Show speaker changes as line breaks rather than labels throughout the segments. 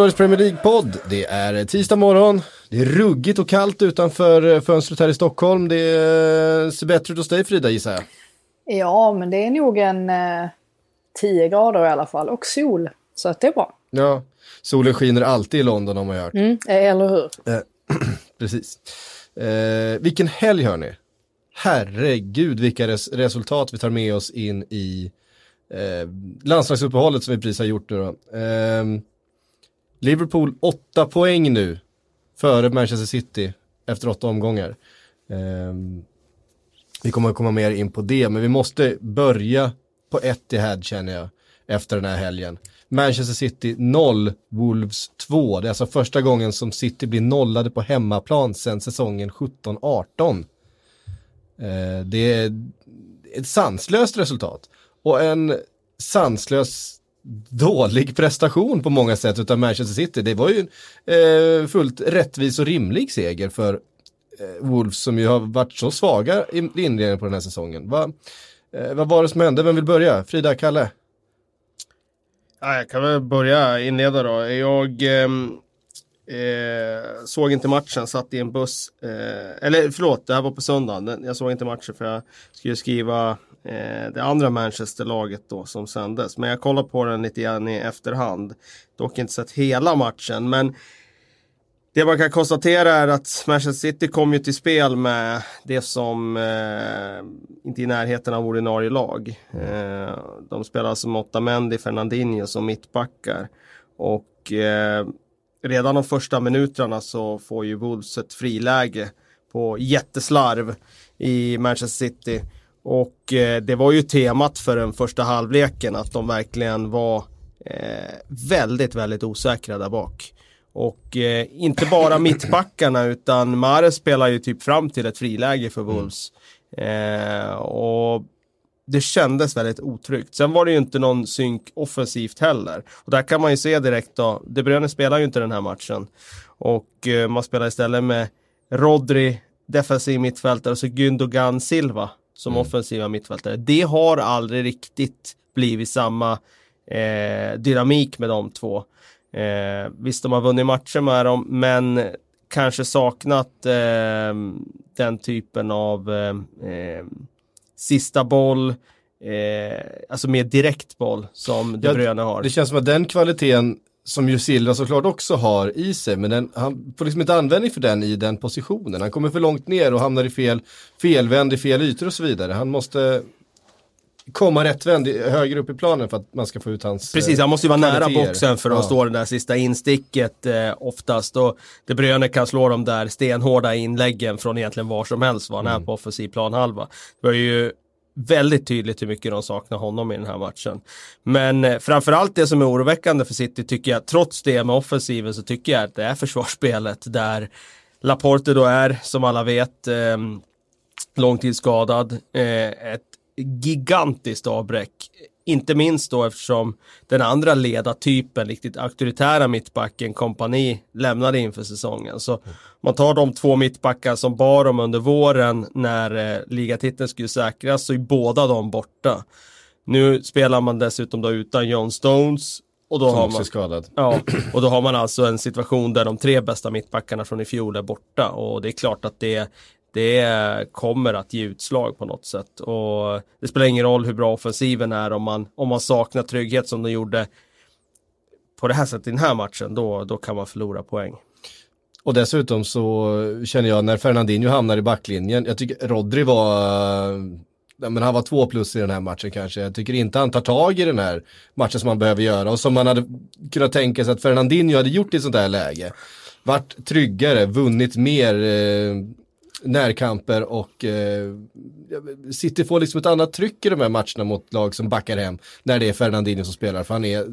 Sportbladets Premier League-podd. Det är tisdag morgon. Det är ruggigt och kallt utanför eh, fönstret här i Stockholm. Det eh, ser bättre ut hos dig Frida gissar jag.
Ja, men det är nog en eh, 10 grader i alla fall och sol. Så att det är bra.
Ja, solen skiner alltid i London har man hört.
Mm, eller hur?
Eh, precis. Eh, vilken helg hörni. Herregud vilka res resultat vi tar med oss in i eh, landslagsuppehållet som vi precis har gjort nu då. Eh, Liverpool 8 poäng nu före Manchester City efter åtta omgångar. Um, vi kommer att komma mer in på det, men vi måste börja på ett i här känner jag efter den här helgen. Manchester City 0, Wolves 2. Det är alltså första gången som City blir nollade på hemmaplan sedan säsongen 17-18. Eh, det är ett sanslöst resultat och en sanslös dålig prestation på många sätt utav Manchester City. Det var ju en eh, fullt rättvis och rimlig seger för eh, Wolves som ju har varit så svaga i inledningen på den här säsongen. Va, eh, vad var det som hände? Vem vill börja? Frida, Kalle?
Ja, jag kan väl börja inleda då. Jag ehm, eh, såg inte matchen, satt i en buss. Eh, eller förlåt, det här var på söndagen. Jag såg inte matchen för jag skulle skriva eh, det andra Manchester-laget då som sändes. Men jag kollade på den lite grann i efterhand. Dock inte sett hela matchen. Men det man kan konstatera är att Manchester City kom ju till spel med det som eh, inte är i närheten av ordinarie lag. Eh, de spelar som åtta män Otamendi, Fernandinho som mittbackar. Och eh, redan de första minuterna så får ju Wolves ett friläge på jätteslarv i Manchester City. Och eh, det var ju temat för den första halvleken att de verkligen var eh, väldigt, väldigt osäkra där bak. Och eh, inte bara mittbackarna utan Mahrez spelar ju typ fram till ett friläge för Wolves. Mm. och det kändes väldigt otryggt. Sen var det ju inte någon synk offensivt heller. Och där kan man ju se direkt då, De Bruyne spelar ju inte den här matchen. Och eh, man spelar istället med Rodri, defensiv mittfältare, och så Gündogan Silva som mm. offensiva mittfältare. Det har aldrig riktigt blivit samma eh, dynamik med de två. Eh, visst, de har vunnit matcher med dem, men kanske saknat eh, den typen av eh, eh sista boll, eh, alltså mer direkt boll som De Bruyne har.
Det känns som att den kvaliteten som ju Silva såklart också har i sig, men den, han får liksom inte användning för den i den positionen. Han kommer för långt ner och hamnar i fel, felvänd i fel ytor och så vidare. Han måste komma rättvänd högre upp i planen för att man ska få ut hans
Precis, han måste ju vara nära boxen för att ja. stå det där sista insticket eh, oftast. Och De Bruyne kan slå de där stenhårda inläggen från egentligen var som helst var han mm. är på offensiv planhalva. Det var ju väldigt tydligt hur mycket de saknar honom i den här matchen. Men eh, framförallt det som är oroväckande för City tycker jag, trots det med offensiven så tycker jag att det är försvarsspelet där Laporte då är, som alla vet, eh, långtidsskadad. Eh, ett gigantiskt avbräck. Inte minst då eftersom den andra ledartypen, riktigt auktoritära mittbacken, kompani, lämnade inför säsongen. Så man tar de två mittbackar som bar dem under våren när eh, ligatiteln skulle säkras så är båda de borta. Nu spelar man dessutom då utan John Stones och då, har man,
skadad.
Ja, och då har man alltså en situation där de tre bästa mittbackarna från i fjol är borta och det är klart att det det kommer att ge utslag på något sätt. Och det spelar ingen roll hur bra offensiven är om man, om man saknar trygghet som de gjorde på det här sättet i den här matchen, då, då kan man förlora poäng.
Och dessutom så känner jag när Fernandinho hamnar i backlinjen, jag tycker Rodri var, men han var två plus i den här matchen kanske. Jag tycker inte han tar tag i den här matchen som han behöver göra och som man hade kunnat tänka sig att Fernandinho hade gjort i ett sånt här läge. Vart tryggare, vunnit mer, eh, närkamper och eh, City får liksom ett annat tryck i de här matcherna mot lag som backar hem när det är Fernandinho som spelar för han är,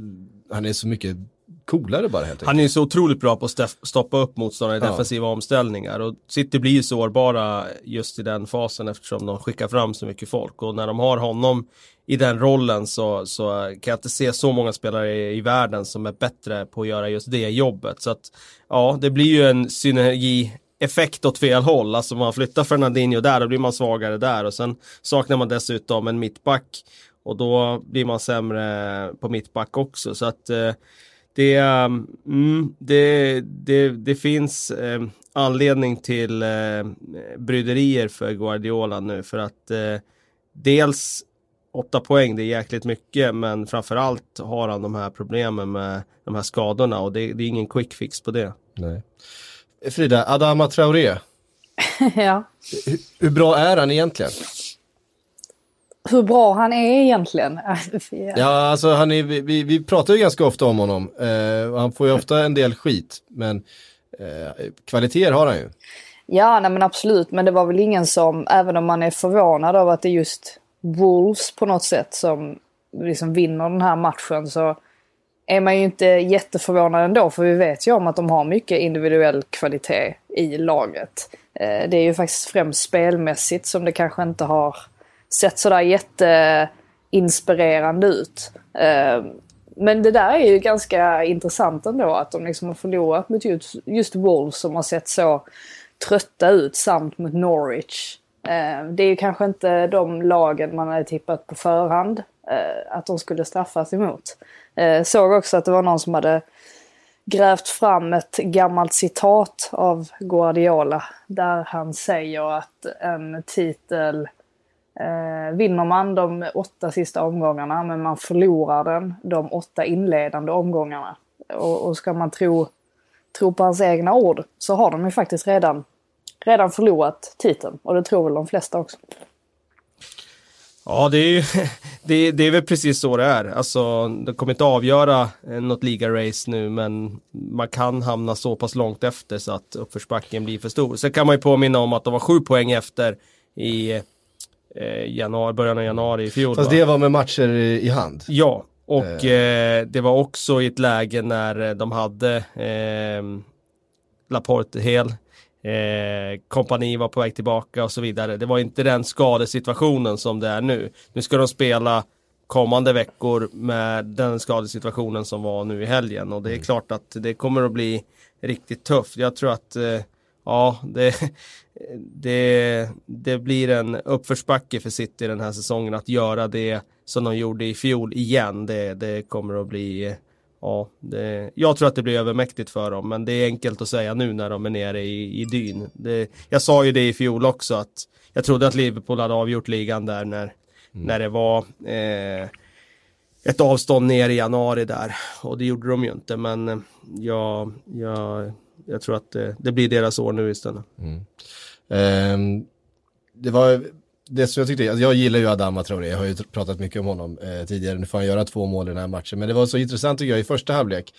han är så mycket coolare bara helt enkelt.
Han är så otroligt bra på att stoppa upp motståndare i ja. defensiva omställningar och City blir ju sårbara just i den fasen eftersom de skickar fram så mycket folk och när de har honom i den rollen så, så kan jag inte se så många spelare i, i världen som är bättre på att göra just det jobbet. Så att ja, det blir ju en synergi effekt åt fel håll. Alltså man flyttar Fernandinho där, då blir man svagare där och sen saknar man dessutom en mittback och då blir man sämre på mittback också. Så att eh, det, mm, det, det, det finns eh, anledning till eh, bryderier för Guardiola nu för att eh, dels åtta poäng, det är jäkligt mycket, men framförallt har han de här problemen med de här skadorna och det, det är ingen quick fix på det.
Nej. Frida, Adama Traoré,
ja.
hur, hur bra är han egentligen?
Hur bra han är egentligen?
Ja, alltså han är, vi, vi pratar ju ganska ofta om honom. Eh, han får ju ofta en del skit, men eh, kvaliteter har han ju.
Ja, nej men absolut. Men det var väl ingen som, även om man är förvånad av att det är just Wolves på något sätt som liksom vinner den här matchen så är man ju inte jätteförvånad ändå för vi vet ju om att de har mycket individuell kvalitet i laget. Eh, det är ju faktiskt främst spelmässigt som det kanske inte har sett sådär jätteinspirerande ut. Eh, men det där är ju ganska intressant ändå att de liksom har förlorat mot just Wolves som har sett så trötta ut samt mot Norwich. Eh, det är ju kanske inte de lagen man hade tippat på förhand att de skulle straffas emot. Eh, såg också att det var någon som hade grävt fram ett gammalt citat av Guardiola där han säger att en titel eh, vinner man de åtta sista omgångarna men man förlorar den de åtta inledande omgångarna. Och, och ska man tro, tro på hans egna ord så har de ju faktiskt redan, redan förlorat titeln och det tror väl de flesta också.
Ja, det är, ju, det, det, är väl precis så det är. Alltså, det kommer inte avgöra eh, något liga-race nu, men man kan hamna så pass långt efter så att uppförsbacken blir för stor. Sen kan man ju påminna om att de var sju poäng efter i eh, januari, början av januari i fjol.
Fast va? det var med matcher i, hand?
Ja, och eh. Eh, det var också i ett läge när de hade eh, Laporte hel Eh, kompani var på väg tillbaka och så vidare. Det var inte den skadesituationen som det är nu. Nu ska de spela kommande veckor med den skadesituationen som var nu i helgen och det är mm. klart att det kommer att bli riktigt tufft. Jag tror att eh, ja, det, det, det blir en uppförsbacke för City den här säsongen att göra det som de gjorde i fjol igen. Det, det kommer att bli ja, det, jag tror att det blir övermäktigt för dem, men det är enkelt att säga nu när de är nere i, i dyn. Det, jag sa ju det i fjol också att jag trodde att Liverpool hade avgjort ligan där när, mm. när det var eh, ett avstånd ner i januari där och det gjorde de ju inte, men eh, jag, jag, jag tror att det, det blir deras år nu istället. Mm.
Um, det var det som jag tyckte, alltså jag gillar ju Adama Traoré, jag har ju pratat mycket om honom eh, tidigare, nu får han göra två mål i den här matchen, men det var så intressant tycker jag i första halvlek,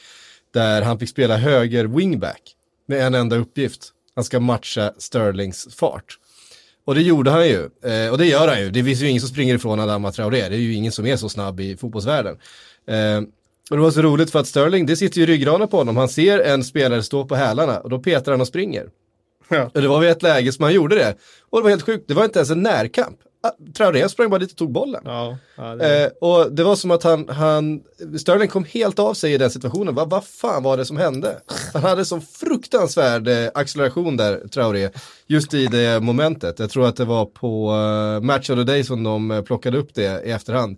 där han fick spela höger wingback med en enda uppgift, han ska matcha Sterlings fart. Och det gjorde han ju, eh, och det gör han ju, det finns ju ingen som springer ifrån Adama Traoré, det är ju ingen som är så snabb i fotbollsvärlden. Eh, och det var så roligt för att Sterling, det sitter ju i ryggraden på honom, han ser en spelare stå på hälarna och då petar han och springer. Ja. Och det var vid ett läge som han gjorde det. Och det var helt sjukt, det var inte ens en närkamp. Ah, Traoré sprang bara dit och tog bollen. Ja, ja, det... Eh, och det var som att han, han, Sterling kom helt av sig i den situationen. Vad va fan var det som hände? Han hade sån fruktansvärd eh, acceleration där, Traoré, just i det momentet. Jag tror att det var på uh, Match of the Day som de uh, plockade upp det i efterhand.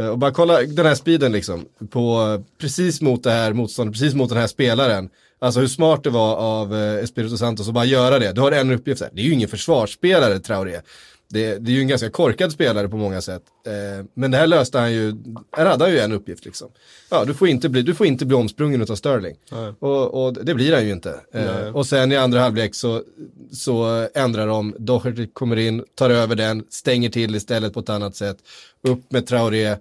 Uh, och bara kolla den här speeden liksom, på, precis mot det här motståndet, precis mot den här spelaren. Alltså hur smart det var av eh, Espirito Santos att bara göra det. Du har en uppgift, här. det är ju ingen försvarsspelare Traoré. Det, det, är ju en ganska korkad spelare på många sätt. Eh, men det här löste han ju, här hade han ju en uppgift liksom. Ja, du får inte bli, du får inte bli omsprungen av Sterling. Och, och, det blir han ju inte. Eh, och sen i andra halvlek så, så ändrar de, Doherty kommer in, tar över den, stänger till istället på ett annat sätt. Upp med Traoré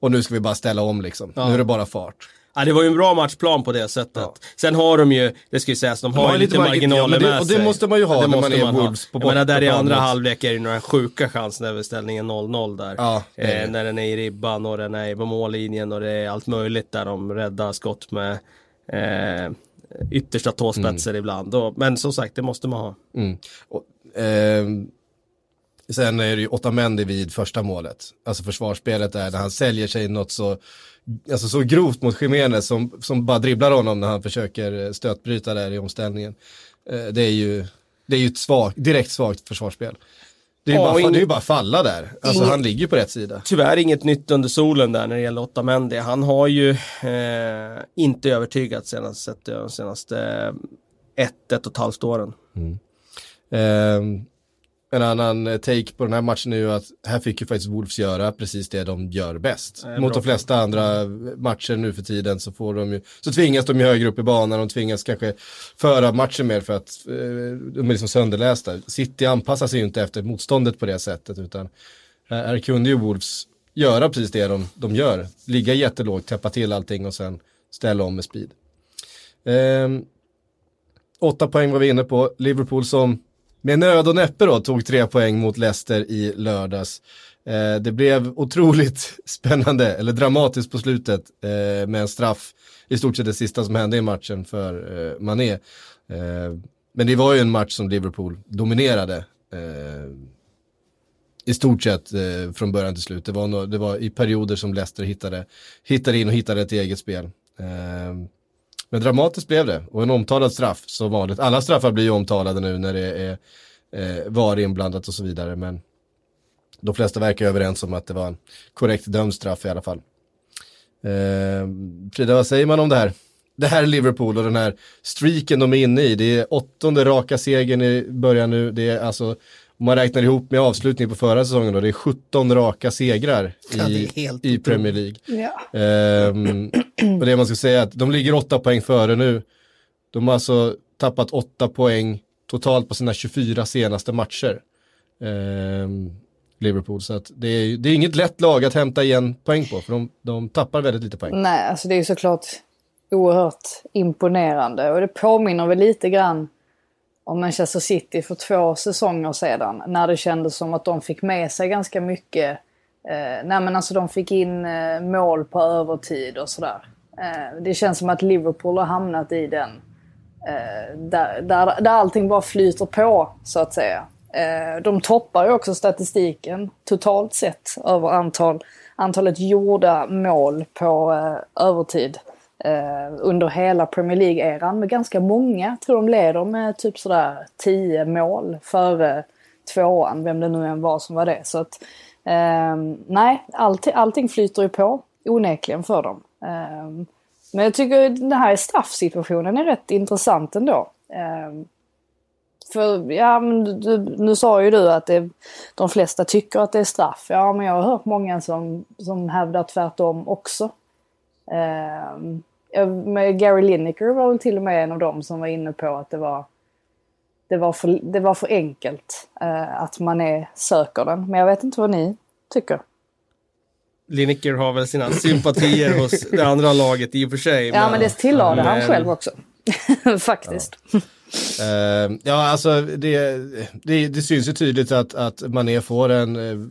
och nu ska vi bara ställa om liksom. Ja. Nu är det bara fart.
Ja, det var ju en bra matchplan på det sättet. Ja. Sen har de ju, det ska ju sägas, de har, de har ju lite marginaler ja,
det, med sig. Och det måste man ju ha det när man är Wolves
på Jag menar där i andra halvlek är det några sjuka chanser när ställningen 0-0 där. Ja, eh, när den är i ribban och den är på mållinjen och det är allt möjligt där de räddar skott med eh, yttersta tåspetsar mm. ibland. Och, men som sagt, det måste man ha. Mm. Och, eh,
sen är det ju Otamendi vid första målet. Alltså försvarsspelet där, när han säljer sig något så alltså så grovt mot Jiménez som, som bara dribblar honom när han försöker stötbryta där i omställningen. Eh, det är ju, det är ju ett svagt, direkt svagt försvarsspel. Det är,
Ja,
bara,
och ing-
det är ju bara falla där. Alltså
Ingen-
han ligger ju på rätt sida.
Tyvärr inget nytt under solen där när det gäller Otamendi. Han har ju eh, inte övertygat senaste, de senaste eh, ett, ett och ett halvt åren.
Ehm, en annan eh, take på den här matchen är ju att här fick ju faktiskt Wolves göra precis det de gör bäst.
är
Mot de flesta andra matcher nu för tiden så får de ju, så tvingas de ju högre upp i banan, de tvingas kanske föra matchen mer för att eh, de är liksom sönderlästa. City anpassar sig ju inte efter motståndet på det sättet utan här, här kunde ju Wolves göra precis det de, de gör. Ligga jättelågt, täppa till allting och sen ställa om med speed. Ehm, åtta poäng var vi inne på. Liverpool som med nöd och näppe då tog tre poäng mot Leicester i lördags. Eh, det blev otroligt spännande, eller dramatiskt på slutet eh, med en straff. I stort sett det sista som hände i matchen för eh, Mané. Eh, men det var ju en match som Liverpool dominerade. Eh, I stort sett eh, från början till slut. Det var, no det var i perioder som Leicester hittade, hittade in och hittade ett eget spel. Eh, men dramatiskt blev det och en omtalad straff som vanligt. Alla straffar blir ju omtalade nu när det är eh, VAR inblandat och så vidare. Men de flesta verkar överens om att det var en korrekt dömd straff i alla fall. Eh, Frida, vad säger man om det här? Det här är Liverpool och den här streaken de är inne i. Det är åttonde raka segern i början nu. Det är alltså, om man räknar ihop med avslutningen på förra säsongen då, det är 17 raka segrar
Ja,
i, Premier League.
Ja.
Ehm, och det man ska säga är att de ligger åtta poäng före nu. De har alltså tappat åtta poäng totalt på sina 24 senaste matcher. Ehm, Liverpool, så att det är, det är inget lätt lag att hämta igen poäng på, för de, de tappar väldigt lite poäng.
Nej, alltså det är ju såklart oerhört imponerande. Och det påminner väl lite grann om Manchester City för två säsonger sedan. När det kändes som att de fick med sig ganska mycket. Eh, nej men alltså de fick in eh, mål på övertid och sådär. Eh, det känns som att Liverpool har hamnat i den. Eh, där, där, där allting bara flyter på så att säga. Eh, de toppar ju också statistiken totalt sett över antal, antalet gjorda mål på eh, övertid eh, Eh, under hela Premier League-eran med ganska många. Jag tror de leder med typ sådär 10 mål före tvåan, vem det nu än var som var det. Så att, eh, nej, allting, allting flyter ju på onekligen för dem. Eh, men jag tycker den här straffsituationen är rätt intressant ändå. Eh, för, ja, men du, du, nu sa ju du att det, de flesta tycker att det är straff. Ja, men jag har hört många som, som hävdar tvärtom också. Ehm, Gary Lineker var väl till och med en av dem som var inne på att det var, det var, för, det var för enkelt eh, att man är söker den. Men jag vet inte vad ni tycker.
Lineker har väl sina sympatier hos det andra laget i och för sig.
Ja, men det tillade han
men-
själv också. Faktiskt.
Ehm, ja, alltså det, det, det syns ju tydligt att, att Mané får en, eh,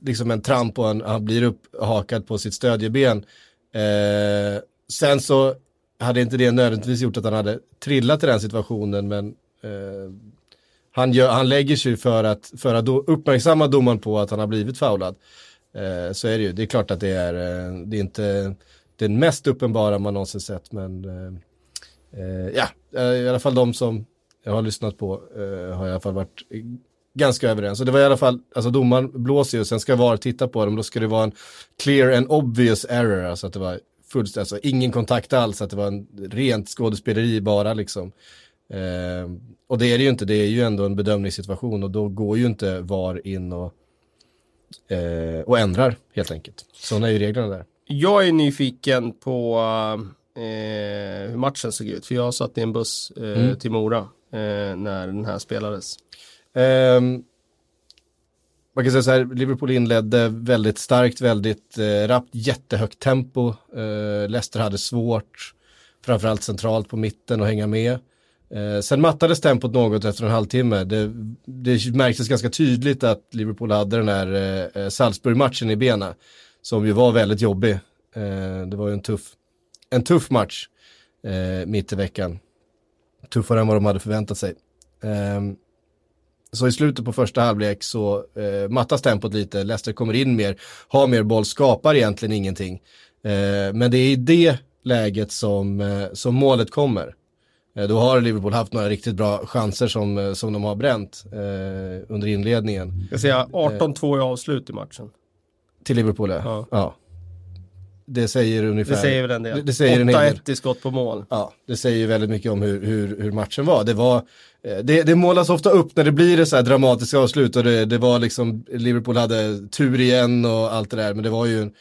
liksom en tramp och en, han blir upphakad på sitt stödjeben. Eh, sen så hade inte det nödvändigtvis gjort att han hade trillat i den situationen, men eh, han, gör, han lägger sig för att, för att do, uppmärksamma domaren på att han har blivit foulad. Eh, så är det ju, det är klart att det är, eh, det är inte den mest uppenbara man någonsin sett, men eh, eh ja, eh, i alla fall de som jag har lyssnat på eh, har i alla fall varit ganska överens. Och det var i alla fall, alltså domaren blåser ju och sen ska VAR titta på dem, då ska det vara en clear and obvious error, alltså att det var fullständigt, alltså ingen kontakt alls, att det var en rent skådespeleri bara liksom. Eh, och det är det ju inte, det är ju ändå en bedömningssituation och då går ju inte VAR in och, eh, och ändrar helt enkelt. Sådana är ju reglerna där.
Jag är nyfiken på eh, hur matchen såg ut. För jag satt i en buss eh,
Mm.
till Mora eh, när den här spelades.
Ehm, man kan säga så här, Liverpool inledde väldigt starkt, väldigt eh, rappt, jättehögt tempo. Eh, Leicester hade svårt, framförallt centralt på mitten att hänga med. Eh, sen mattades tempot något efter en halvtimme. Det, det märktes ganska tydligt att Liverpool hade den här eh, eh Salzburg-matchen i benen. Som ju var väldigt jobbig. Eh, det var ju en tuff, en tuff match eh, mitt i veckan. Tuffare än vad de hade förväntat sig. Ehm, så i slutet på första halvlek så eh, mattas tempot lite, Leicester kommer in mer, har mer boll, skapar egentligen ingenting. Eh, men det är i det läget som, eh, som målet kommer. Eh, då har Liverpool haft några riktigt bra chanser som, eh, som de har bränt eh, under inledningen.
Jag säger 18-2 i avslut i matchen.
Till Liverpool ja. ja. Det säger ungefär.
Det säger väl en del.
Det, det säger
8-1 i skott på mål.
Ja, det säger ju väldigt mycket om hur, hur, hur matchen var. Det var det, det målas ofta upp när det blir det så här dramatiska avslut och det, det var liksom, Liverpool hade tur igen och allt det där, men det var ju en,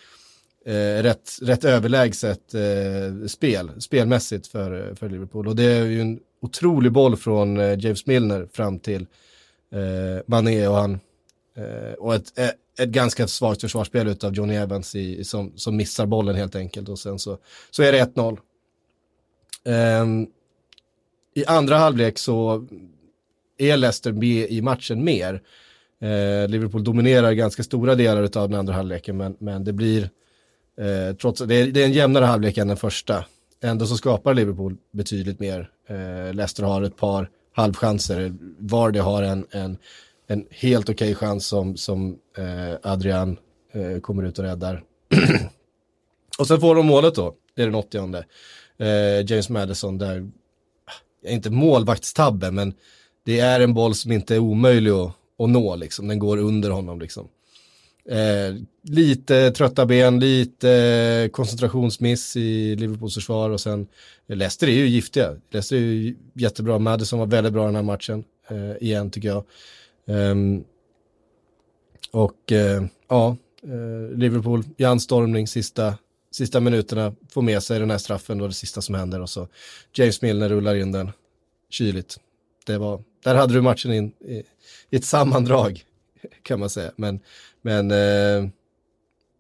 eh, rätt, rätt överlägset eh, spel, spelmässigt för, för Liverpool. Och det är ju en otrolig boll från eh, James Milner fram till eh, Mané och han, eh, och ett, ett, ganska svagt försvarsspel av Johnny Evans i, som, som missar bollen helt enkelt och sen så, så är det 1-0. Um, ehm, i andra halvlek så är Leicester med i matchen mer. Uh, Liverpool dominerar ganska stora delar av den andra halvleken men, men det blir uh, trots det är, det är en jämnare halvlek än den första. Ändå så skapar Liverpool betydligt mer. Uh, Leicester har ett par halvchanser. Vardy har en, en, en helt okej okay chans som, som eh, Adrian eh, kommer ut och räddar. och sen får de målet då, det är den 80 eh, James Madison där inte målvaktstabbe, men det är en boll som inte är omöjlig att, att nå, liksom. den går under honom. Liksom. Eh, lite trötta ben, lite koncentrationsmiss i Liverpools försvar och sen Leicester är ju giftiga. Leicester är ju jättebra, Madison var väldigt bra den här matchen, eh, igen tycker jag. Um, och uh, ja, eh, Liverpool i anstormning sista sista minuterna får med sig den här straffen då det sista som händer och så James Milner rullar in den kyligt. Det var, där hade du matchen in i, i ett sammandrag kan man säga. Men, men uh,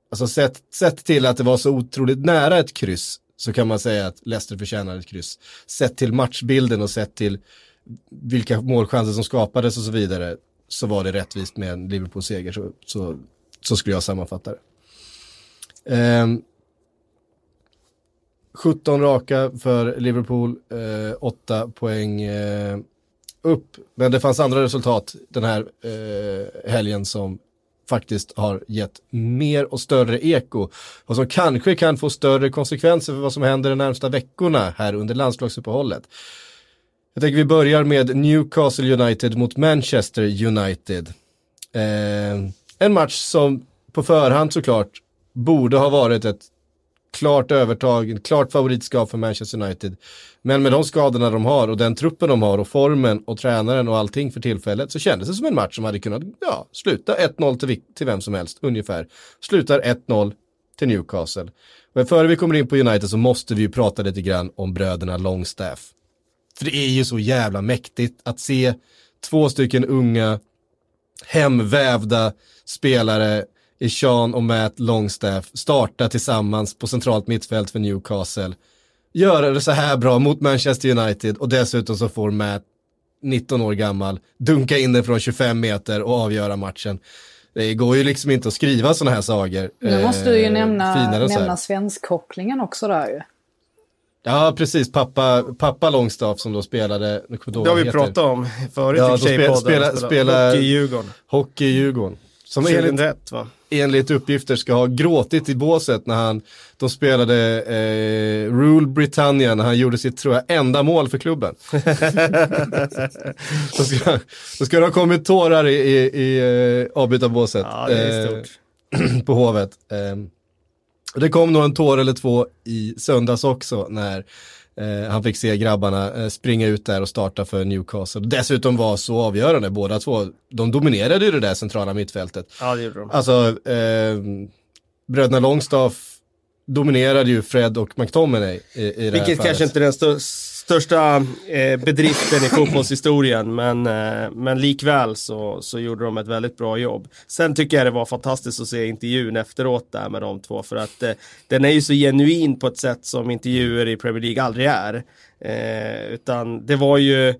alltså sett, sett till att det var så otroligt nära ett kryss så kan man säga att Leicester förtjänar ett kryss. Sett till matchbilden och sett till vilka målchanser som skapades och så vidare så var det rättvist med en Liverpool-seger så, så, så, skulle jag sammanfatta det. Ehm, um, 17 raka för Liverpool, eh, 8 poäng eh, upp. Men det fanns andra resultat den här eh, helgen som faktiskt har gett mer och större eko och som kanske kan få större konsekvenser för vad som händer de närmsta veckorna här under landslagsuppehållet. Jag tänker vi börjar med Newcastle United mot Manchester United. Eh, en match som på förhand såklart borde ha varit ett klart övertag, klart favoritskap för Manchester United. Men med de skadorna de har och den truppen de har och formen och tränaren och allting för tillfället så kändes det som en match som hade kunnat ja, sluta 1-0 till, till vem som helst ungefär. Slutar 1-0 till Newcastle. Men före vi kommer in på United så måste vi ju prata lite grann om bröderna Longstaff. För det är ju så jävla mäktigt att se två stycken unga hemvävda spelare i Sean och Matt Longstaff starta tillsammans på centralt mittfält för Newcastle. Göra det så här bra mot Manchester United och dessutom så får Matt, 19 år gammal, dunka in den från 25 meter och avgöra matchen. Det går ju liksom inte att skriva sådana här sagor.
Nu måste du ju eh, nämna, nämna svenskkopplingen också där ju.
Ja, precis. Pappa, pappa Longstaff som då spelade...
Det har vi pratat om förut ja, i spela, spela, spela, Hockey i Djurgården.
Hockey i Djurgården. Som 2001 enligt, va? enligt uppgifter ska ha gråtit i båset när han, de spelade eh, Rule Britannia när han gjorde sitt, tror jag, enda mål för klubben. då, ska, då ska det ha kommit tårar i, i, i eh, avbytarbåset.
Ja, det är stort.
Eh, på Hovet. Eh, det kom nog en tår eller två i söndags också när Eh, han fick se grabbarna eh, springa ut där och starta för Newcastle. Dessutom var så avgörande båda två. De dominerade ju det där centrala mittfältet.
Ja, det gjorde de.
Alltså, eh, bröderna Longstaff dominerade ju Fred och McTominay i, i det
Vilket här
fallet.
kanske inte är den största största eh, bedriften i fotbollshistorien, men, eh, men likväl så, så gjorde de ett väldigt bra jobb. Sen tycker jag det var fantastiskt att se intervjun efteråt där med de två, för att eh, den är ju så genuin på ett sätt som intervjuer i Premier League aldrig är. Eh, utan det var ju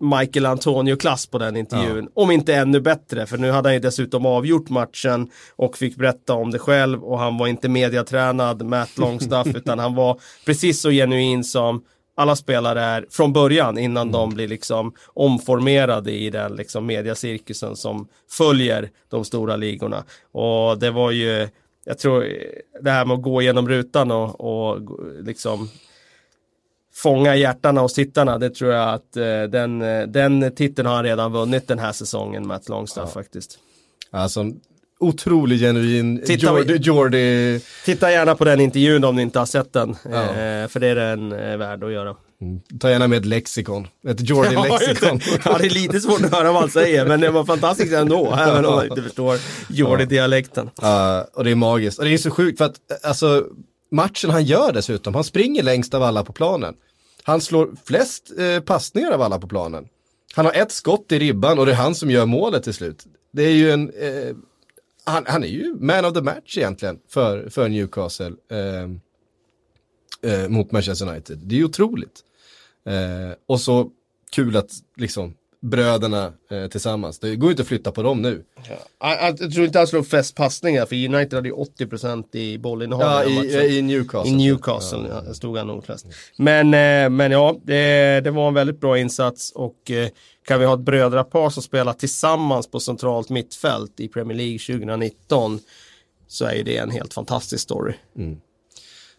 Michael Antonio-klass på den intervjun. Ja. Om inte ännu bättre, för nu hade han ju dessutom avgjort matchen och fick berätta om det själv och han var inte mediatränad, Matt Longstaff, utan han var precis så genuin som alla spelare är från början innan mm. de blir liksom omformerade i den liksom mediacirkusen som följer de stora ligorna. Och det var ju, jag tror, det här med att gå igenom rutan och, och liksom fånga hjärtarna hos tittarna. Det tror jag att eh, den, eh, den titeln har han redan vunnit den här säsongen, Matt Longstaff ja. faktiskt.
Alltså, otrolig genuin Jordi, Jordi.
Titta gärna på den intervjun om ni inte har sett den. Ja. Eh, för det är den eh, värd att göra.
Mm. Ta gärna med ett lexikon, ett Jordi-lexikon.
ja, det är lite svårt att höra vad han säger, men det var fantastiskt ändå, även om man inte förstår Jordi-dialekten.
Ja, uh, och det är magiskt. Och det är så sjukt för att, alltså, matchen han gör dessutom, han springer längst av alla på planen. Han slår flest eh, passningar av alla på planen. Han har ett skott i ribban och det är han som gör målet till slut. Det är ju en, eh, han, han, är ju man of the match egentligen för, för Newcastle eh, eh, mot Manchester United. Det är ju otroligt. Eh, och så kul att liksom bröderna eh, tillsammans. Det går ju inte att flytta på dem nu.
Ja. Jag, tror inte han slog flest passningar för United hade ju 80% i bollinnehav.
Ja, i, i, Newcastle.
I Newcastle ja. stod han nog flest. Men, eh, men ja, det, det, var en väldigt bra insats och eh, kan vi ha ett brödrapar som spelar tillsammans på centralt mittfält i Premier League 2019 så är det en helt fantastisk story. Mm.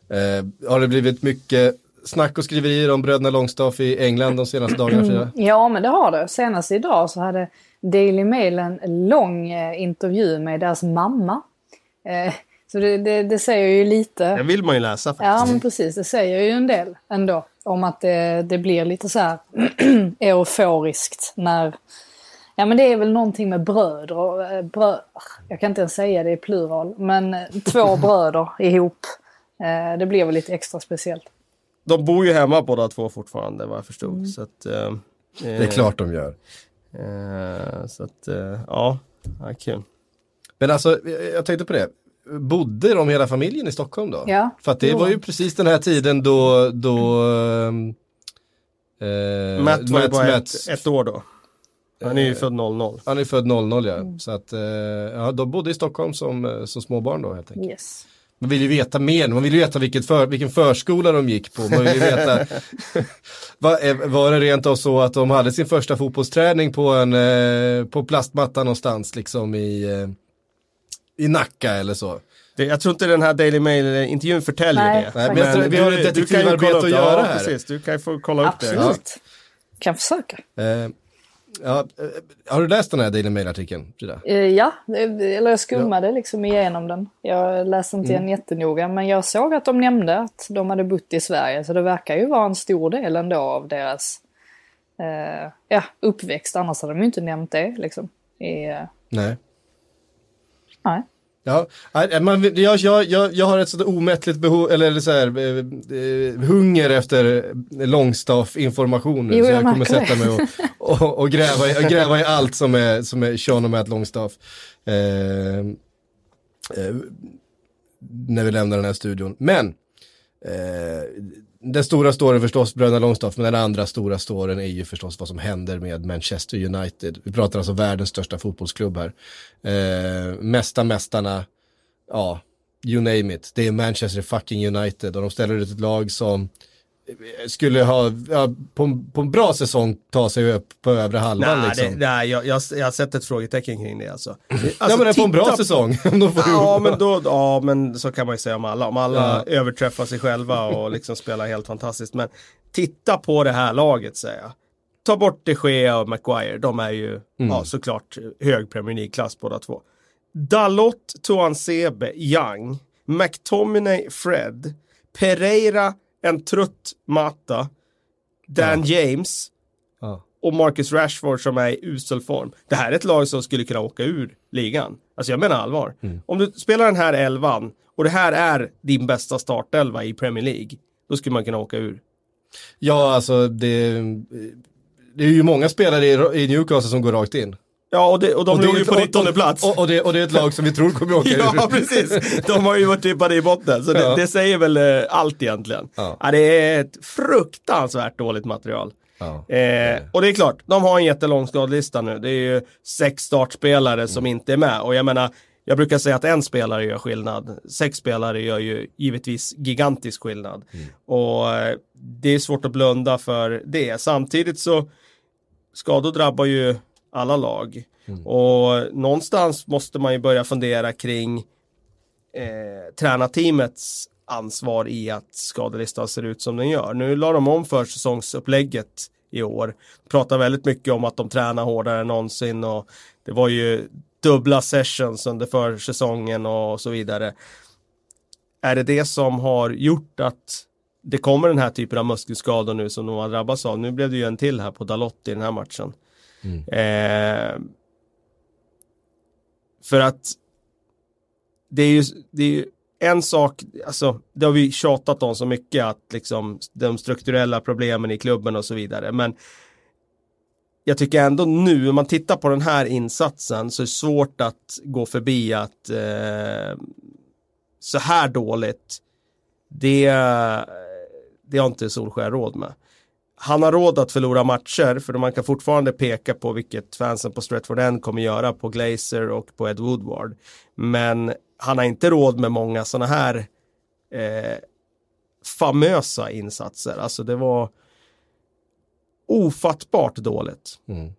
Eh, har det blivit mycket snack och skriverier om bröderna Longstaff i England de senaste dagarna Frida?
Ja men det har det. Senast idag så hade Daily Mail en lång eh, intervju med deras mamma. Eh, så det, det, det, säger ju lite.
Det vill man ju läsa faktiskt.
Ja men precis, det säger ju en del ändå. Om att det, det blir lite så här euforiskt när Ja men det är väl någonting med bröder. Eh, brö jag kan inte ens säga det i plural. Men två bröder ihop. Det blir väl lite extra speciellt
de bor ju hemma båda två fortfarande vad jag förstod. Mm. Så att, eh,
det är klart de gör.
Eh, så att, eh, ja, ja, kul.
Men alltså, jag tänkte på det. Bodde de hela familjen i Stockholm då?
Ja.
För att det jo. var ju precis den här tiden då, då
eh, Matt var ju bara ett, ett, år då. Han är ju född 00.
Han är född 00 ja. Mm. Så att, eh, ja, de bodde i Stockholm som, eh, som småbarn då helt enkelt.
Yes.
Man vill ju veta mer, man vill ju veta vilket för, vilken förskola de gick på. Man vill ju veta, var, var det rent av så att de hade sin första fotbollsträning på en eh, på plastmatta någonstans liksom i, eh, i Nacka eller så.
Det, jag tror inte den här Daily Mail-intervjun förtäljer
Nej,
det.
Nej, men, men du, vi har ett detektivarbete att göra här.
Precis, du kan ju få kolla
Absolut.
upp det.
Absolut. Kan försöka.
Eh, Ja, eh, har du läst den här Daily Mail-artikeln, Frida?
Eh, ja, eller jag skummade ja. liksom igenom den. Jag läste inte mm. den jättenoga, men jag såg att de nämnde att de hade bott i Sverige, så det verkar ju vara en stor del ändå av deras eh, ja, uppväxt. Annars hade de ju inte nämnt det liksom. I, eh...
Nej.
Nej.
Ja, man, jag, jag, jag, har ett sådant omättligt behov, eller så här, eh, eh, hunger efter. Jo, så jag, kommer sätta mig och, och, och, gräva, i, gräva i allt som är, som är Sean och Matt Longstaff. Eh, eh, när vi lämnar den här studion. Men, eh, den stora storyn förstås bröderna Longstaff, men den andra stora storyn är ju förstås vad som händer med Manchester United. Vi pratar alltså världens största fotbollsklubb här. Eh, mesta mästarna, ja, you name it. Det är Manchester fucking United och de ställer ut ett lag som skulle ha, ja, på, på en bra säsong ta sig upp på övre halvan
nej,
liksom.
Det, nej, jag, jag, jag har sett ett frågetecken kring det alltså.
alltså ja men på en bra säsong.
ja, men då, ja men så kan man ju säga om alla. Om alla ja. överträffar sig själva och liksom spelar helt fantastiskt. Men titta på det här laget säger jag. Ta bort de Gea och Maguire. De är ju mm. ja, såklart hög Premier League-klass båda två. Dalot, Tuansebe, Young, McTominay, Fred, Pereira, en trött Mata, Dan ja. James ja. och Marcus Rashford som är i usel form. Det här är ett lag som skulle kunna åka ur ligan. Alltså jag menar allvar. Mm. Om du spelar den här elvan och det här är din bästa startelva i Premier League, då skulle man kunna åka ur.
Ja, alltså det, det är ju många spelare i Newcastle som går rakt in.
Ja, och, det, och de och låg ju på 19 plats.
Och, och, det, och det är ett lag som vi tror kommer åka
ja, precis. De har ju varit tippade i botten, så det, ja. det säger väl eh, allt egentligen. Ja. ja. det är ett fruktansvärt dåligt material. Ja. Eh, och det är klart, de har en jättelång skadelista nu. Det är ju sex startspelare mm. som inte är med. Och jag menar, jag brukar säga att en spelare gör skillnad. Sex spelare gör ju givetvis gigantisk skillnad. Mm. Och eh, det är svårt att blunda för det. Samtidigt så skador drabbar ju alla lag. Mm. Och någonstans måste man ju börja fundera kring eh, tränarteamets ansvar i att skadelistan ser ut som den gör. Nu la de om för säsongsupplägget i år. Pratar väldigt mycket om att de tränar hårdare än någonsin och det var ju dubbla sessions under försäsongen och så vidare. Är det det som har gjort att det kommer den här typen av muskelskador nu som de har drabbats av? Nu blev det ju en till här på Dalot i den här matchen. Mm. Eh, för att det är ju, det är ju en sak, alltså det har vi tjatat om så mycket att liksom de strukturella problemen i klubben och så vidare. Men jag tycker ändå nu, om man tittar på den här insatsen så är det svårt att gå förbi att eh, så här dåligt, det, det har inte Solskjaer råd med. Han har råd att förlora matcher för man kan fortfarande peka på vilket fansen på Stretford End kommer göra på Glazer och på Ed Woodward. Men han har inte råd med många sådana här eh, famösa insatser. Alltså det var ofattbart dåligt. Mm.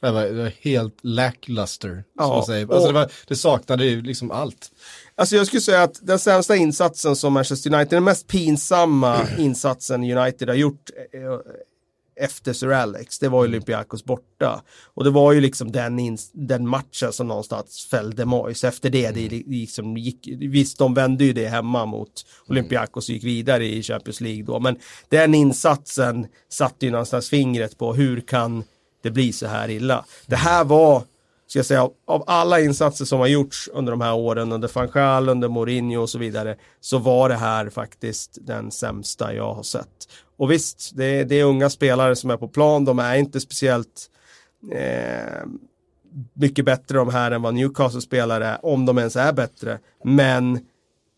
Det var, helt lackluster. Ja, som man säger. Alltså det, var, det saknade ju liksom allt.
Alltså jag skulle säga att den sämsta insatsen som Manchester United, den mest pinsamma insatsen United har gjort eh, efter Sir Alex, det var Olympiakos borta. Och det var ju liksom den, den matchen som någonstans fällde Moyes. Efter det, det liksom gick, visst de vände ju det hemma mot Olympiakos och gick vidare i Champions League då. Men den insatsen satte ju någonstans fingret på hur kan det bli så här illa. Det här var ska jag säga, av alla insatser som har gjorts under de här åren, under Fanchal, under Mourinho och så vidare, så var det här faktiskt den sämsta jag har sett. Och visst, det är, det är unga spelare som är på plan, de är inte speciellt eh, mycket bättre de här än vad Newcastle spelare är, om de ens är bättre. Men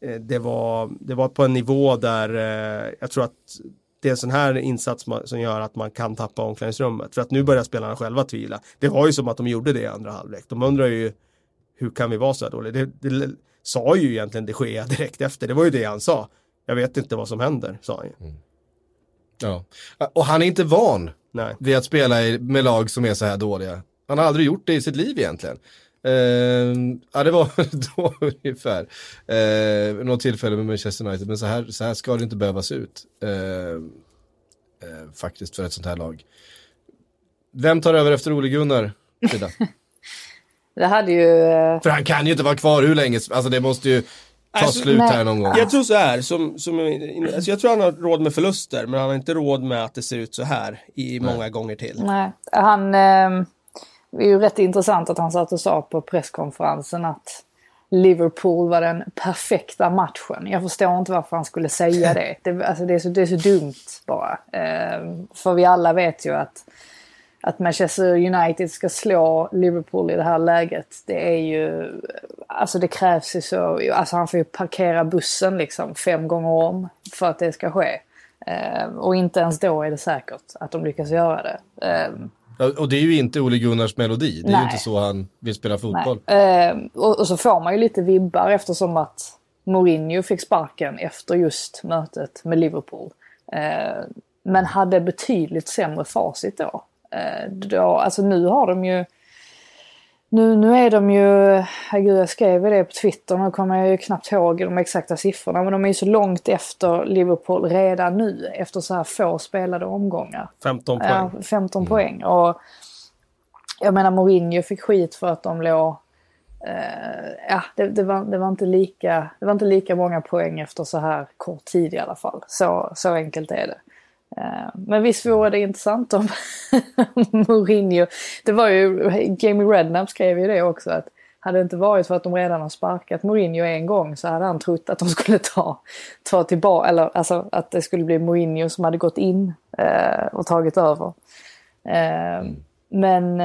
eh, det, var, det var på en nivå där eh, jag tror att det är en sån här insats som gör att man kan tappa omklädningsrummet. För att nu börjar spelarna själva tvivla. Det var ju som att de gjorde det i andra halvlek. De undrar ju hur kan vi vara så här dåliga? Det, det sa ju egentligen de Gea direkt efter. Det var ju det han sa. Jag vet inte vad som händer, sa han ju. Mm.
Ja, och han är inte van Nej. vid att spela med lag som är så här dåliga. Han har aldrig gjort det i sitt liv egentligen. Uh, ja, det var då ungefär. Uh, något tillfälle med Manchester United, men så här, så här ska det inte behöva se ut. Uh, uh, faktiskt för ett sånt här lag. Vem tar över efter Ole Gunnar, Frida?
det hade ju...
För han kan ju inte vara kvar hur länge, alltså det måste ju ta alltså, slut nej. här någon gång.
Jag tror så här, som, som, alltså jag tror han har råd med förluster, men han har inte råd med att det ser ut så här i många nej. gånger till.
Nej, han... Eh det är ju rätt intressant att han satt och sa på presskonferensen att Liverpool var den perfekta matchen. Jag förstår inte varför han skulle säga det. Det, alltså det, är, så, det är så dumt bara. Eh, för vi alla vet ju att, att Manchester United ska slå Liverpool i det här läget. Det är ju... Alltså det krävs ju så... Alltså han får ju parkera bussen liksom fem gånger om för att det ska ske. Eh, och inte ens då är det säkert att de lyckas göra det. Eh,
och det är ju inte Ole Gunnars melodi. Det är Nej. ju inte så han vill spela fotboll.
Eh, och, och, så får man ju lite vibbar eftersom att Mourinho fick sparken efter just mötet med Liverpool. Eh, men hade betydligt sämre facit då. Eh, då. Alltså nu har de ju nu, nu är de ju, herregud jag skrev det på Twitter, nu kommer jag ju knappt ihåg de exakta siffrorna, men de är ju så långt efter Liverpool redan nu efter så här få spelade omgångar.
15 poäng.
Ja, 15 mm. poäng. Och jag menar Mourinho fick skit för att de låg Uh, ja, det, det, var, det, var inte lika, det var inte lika många poäng efter så här kort tid i alla fall. Så, så enkelt är det. Eh, men visst vore det intressant om Mourinho, det var ju, Jamie Redknapp skrev ju det också att hade det inte varit för att de redan har sparkat Mourinho en gång så hade han trott att de skulle ta, ta tillbaka, eller alltså att det skulle bli Mourinho som hade gått in eh, och tagit över. Eh, mm. Men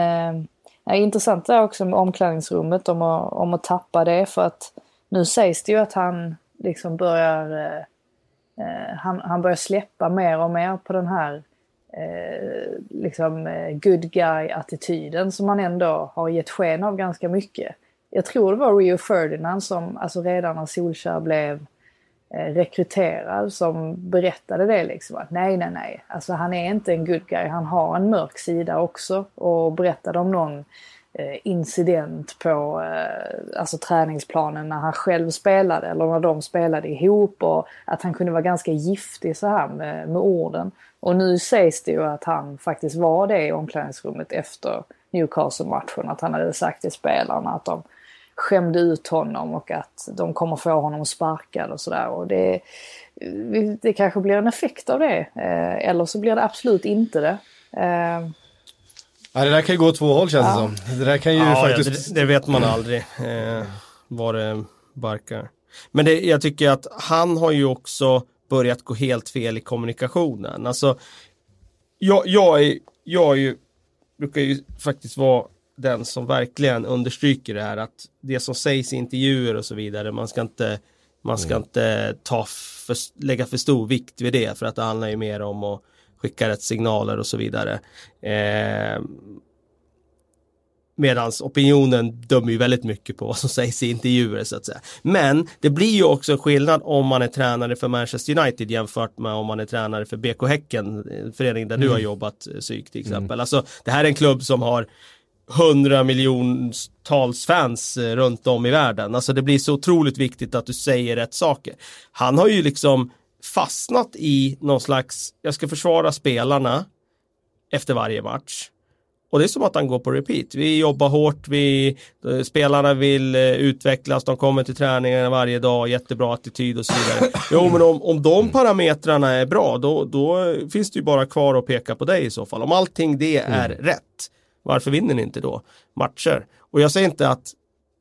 eh, intressant är också med omklädningsrummet om att, om att tappa det för att nu sägs det ju att han liksom börjar Eh, Eh, han, han börjar släppa mer och mer på den här eh, liksom eh, good guy-attityden som han ändå har gett sken av ganska mycket. Jag tror det var Rio Ferdinand som, alltså redan när Solskjaer blev eh, rekryterad som berättade det liksom att nej, nej, nej, alltså han är inte en good guy, han har en mörk sida också och berättade om någon eh, Eh, incident på eh, alltså träningsplanen när han själv spelade eller när de spelade ihop och att han kunde vara ganska giftig så här med, med orden. Och nu sägs det ju att han faktiskt var det i omklädningsrummet efter Newcastle-matchen. Att han hade sagt till spelarna att de skämde ut honom och att de kommer få honom sparkad och sådär. Och det, det kanske blir en effekt av det. Eh, eller så blir det absolut inte det.
Ja, det där kan ju gå två håll känns det som. Det där kan ju
Ja,
faktiskt...
ja, det, det vet man aldrig eh, var det barkar. Men det, jag tycker att han har ju också börjat gå helt fel i kommunikationen. Alltså, jag, jag, är, jag är ju, brukar ju faktiskt vara den som verkligen understryker det här att det som sägs i intervjuer och så vidare, man ska inte, man ska inte ta för, lägga för stor vikt vid det för att det handlar ju mer om att skicka rätt signaler och så vidare. Eh, Medans opinionen dömer ju väldigt mycket på vad som sägs i intervjuer så att säga. Men det blir ju också skillnad om man är tränare för Manchester United jämfört med om man är tränare för BK Häcken, en förening där du har jobbat eh, psyk till exempel. Alltså det här är en klubb som har hundra miljontals fans eh, runt om i världen. Alltså det blir så otroligt viktigt att du säger rätt saker. Han har ju liksom fastnat i någon slags, jag ska försvara spelarna efter varje match. Och det är som att han går på repeat. Vi jobbar hårt, vi, eh, spelarna vill eh, utvecklas, de kommer till träningarna varje dag, jättebra attityd och så vidare. Jo, men om, om de parametrarna är bra, då, då finns det ju bara kvar att peka på dig i så fall. Om allting det är rätt, varför vinner ni inte då matcher? Och jag säger inte att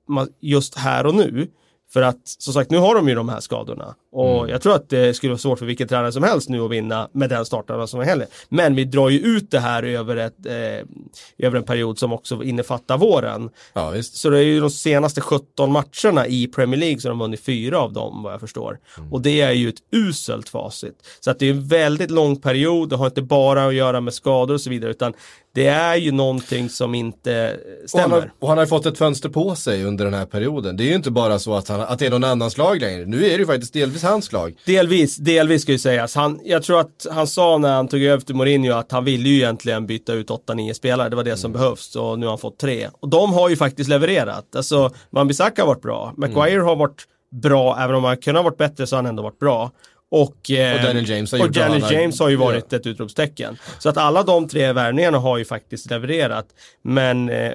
man, just här och nu, för att som sagt, nu har de ju de här skadorna. Och jag tror att det skulle vara svårt för vilken tränare som helst nu att vinna med den starten som är heller. Men vi drar ju ut det här över, ett, eh, över en period som också innefattar våren.
Ja.
Så det är ju de senaste 17 matcherna i Premier League så har de vunnit fyra av dem vad jag förstår. Och det är ju ett uselt facit. Så att det är en väldigt lång period, det har inte bara att göra med skador och så vidare utan det är ju någonting som inte eh,
Och han,
stämmer.
har, och han har fått ett fönster på sig under den här perioden. Det är ju inte bara så att, han, att det är någon annans lag längre. Nu är det ju faktiskt delvis hans lag.
Delvis, delvis ska ju sägas. Han, jag tror att han sa när han tog över till Mourinho att han ville ju egentligen byta ut 8-9 spelare. Det var det som behövs och nu har han fått tre. Och de har ju faktiskt levererat. Alltså, Wan-Bissaka har varit bra. Maguire har varit bra, även om han kunde ha varit bättre så har han ändå varit bra. Och, eh,
Och Daniel James har
och. Daniel James har ju varit ett utropstecken. Så att alla de tre värvningarna har ju faktiskt levererat. Men eh,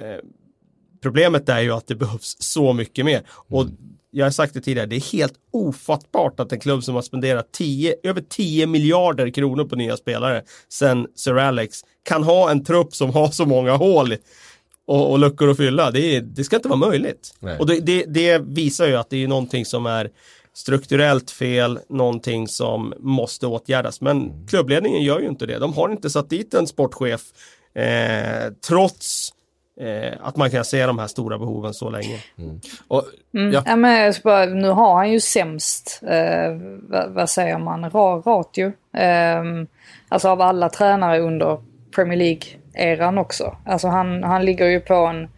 problemet är ju att det behövs så mycket mer. Och jag har sagt det tidigare, det är helt ofattbart att en klubb som har spenderat 10, över 10 miljarder kronor på nya spelare sen Sir Alex kan ha en trupp som har så många hål och, och luckor att fylla. Det, det ska inte vara möjligt.
Nej.
Och det, det, det visar ju att det är någonting som är strukturellt fel, någonting som måste åtgärdas. Men klubbledningen gör ju inte det. De har inte satt dit en sportchef eh, trots eh, att man kan se de här stora behoven så länge.
Och,
Mm.
ja,
Ja. men bara, nu har han ju sämst, eh, vad, vad säger man, Ra, ratio. Eh, alltså av alla tränare under Premier League-eran också. Alltså han, han ligger ju på en,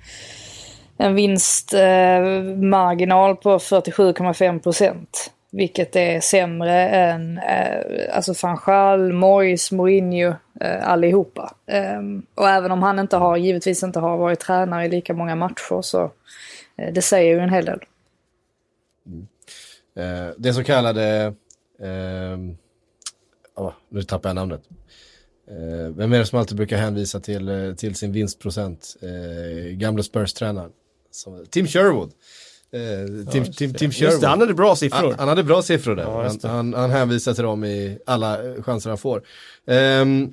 en vinstmarginal eh, marginal på 47,5 procent. Vilket är sämre än eh, alltså Fanchal, Gaal, Moyes, Mourinho, eh, allihopa. Eh, och även om han inte har, givetvis inte har varit tränare i lika många matcher så eh, det säger ju en hel del. Mm.
eh, det så kallade, ehm, ah, nu tappar jag namnet. Eh, vem är det som alltid brukar hänvisa till, eh, till sin vinstprocent? Eh, gamle Spurs-tränaren. Tim Sherwood. Eh, Tim, Tim, Tim Sherwood.
Just det, han hade bra siffror.
Han, han hade bra siffror där.
Ja,
han, han, han hänvisar till dem i alla eh, chanser han får. Ehm,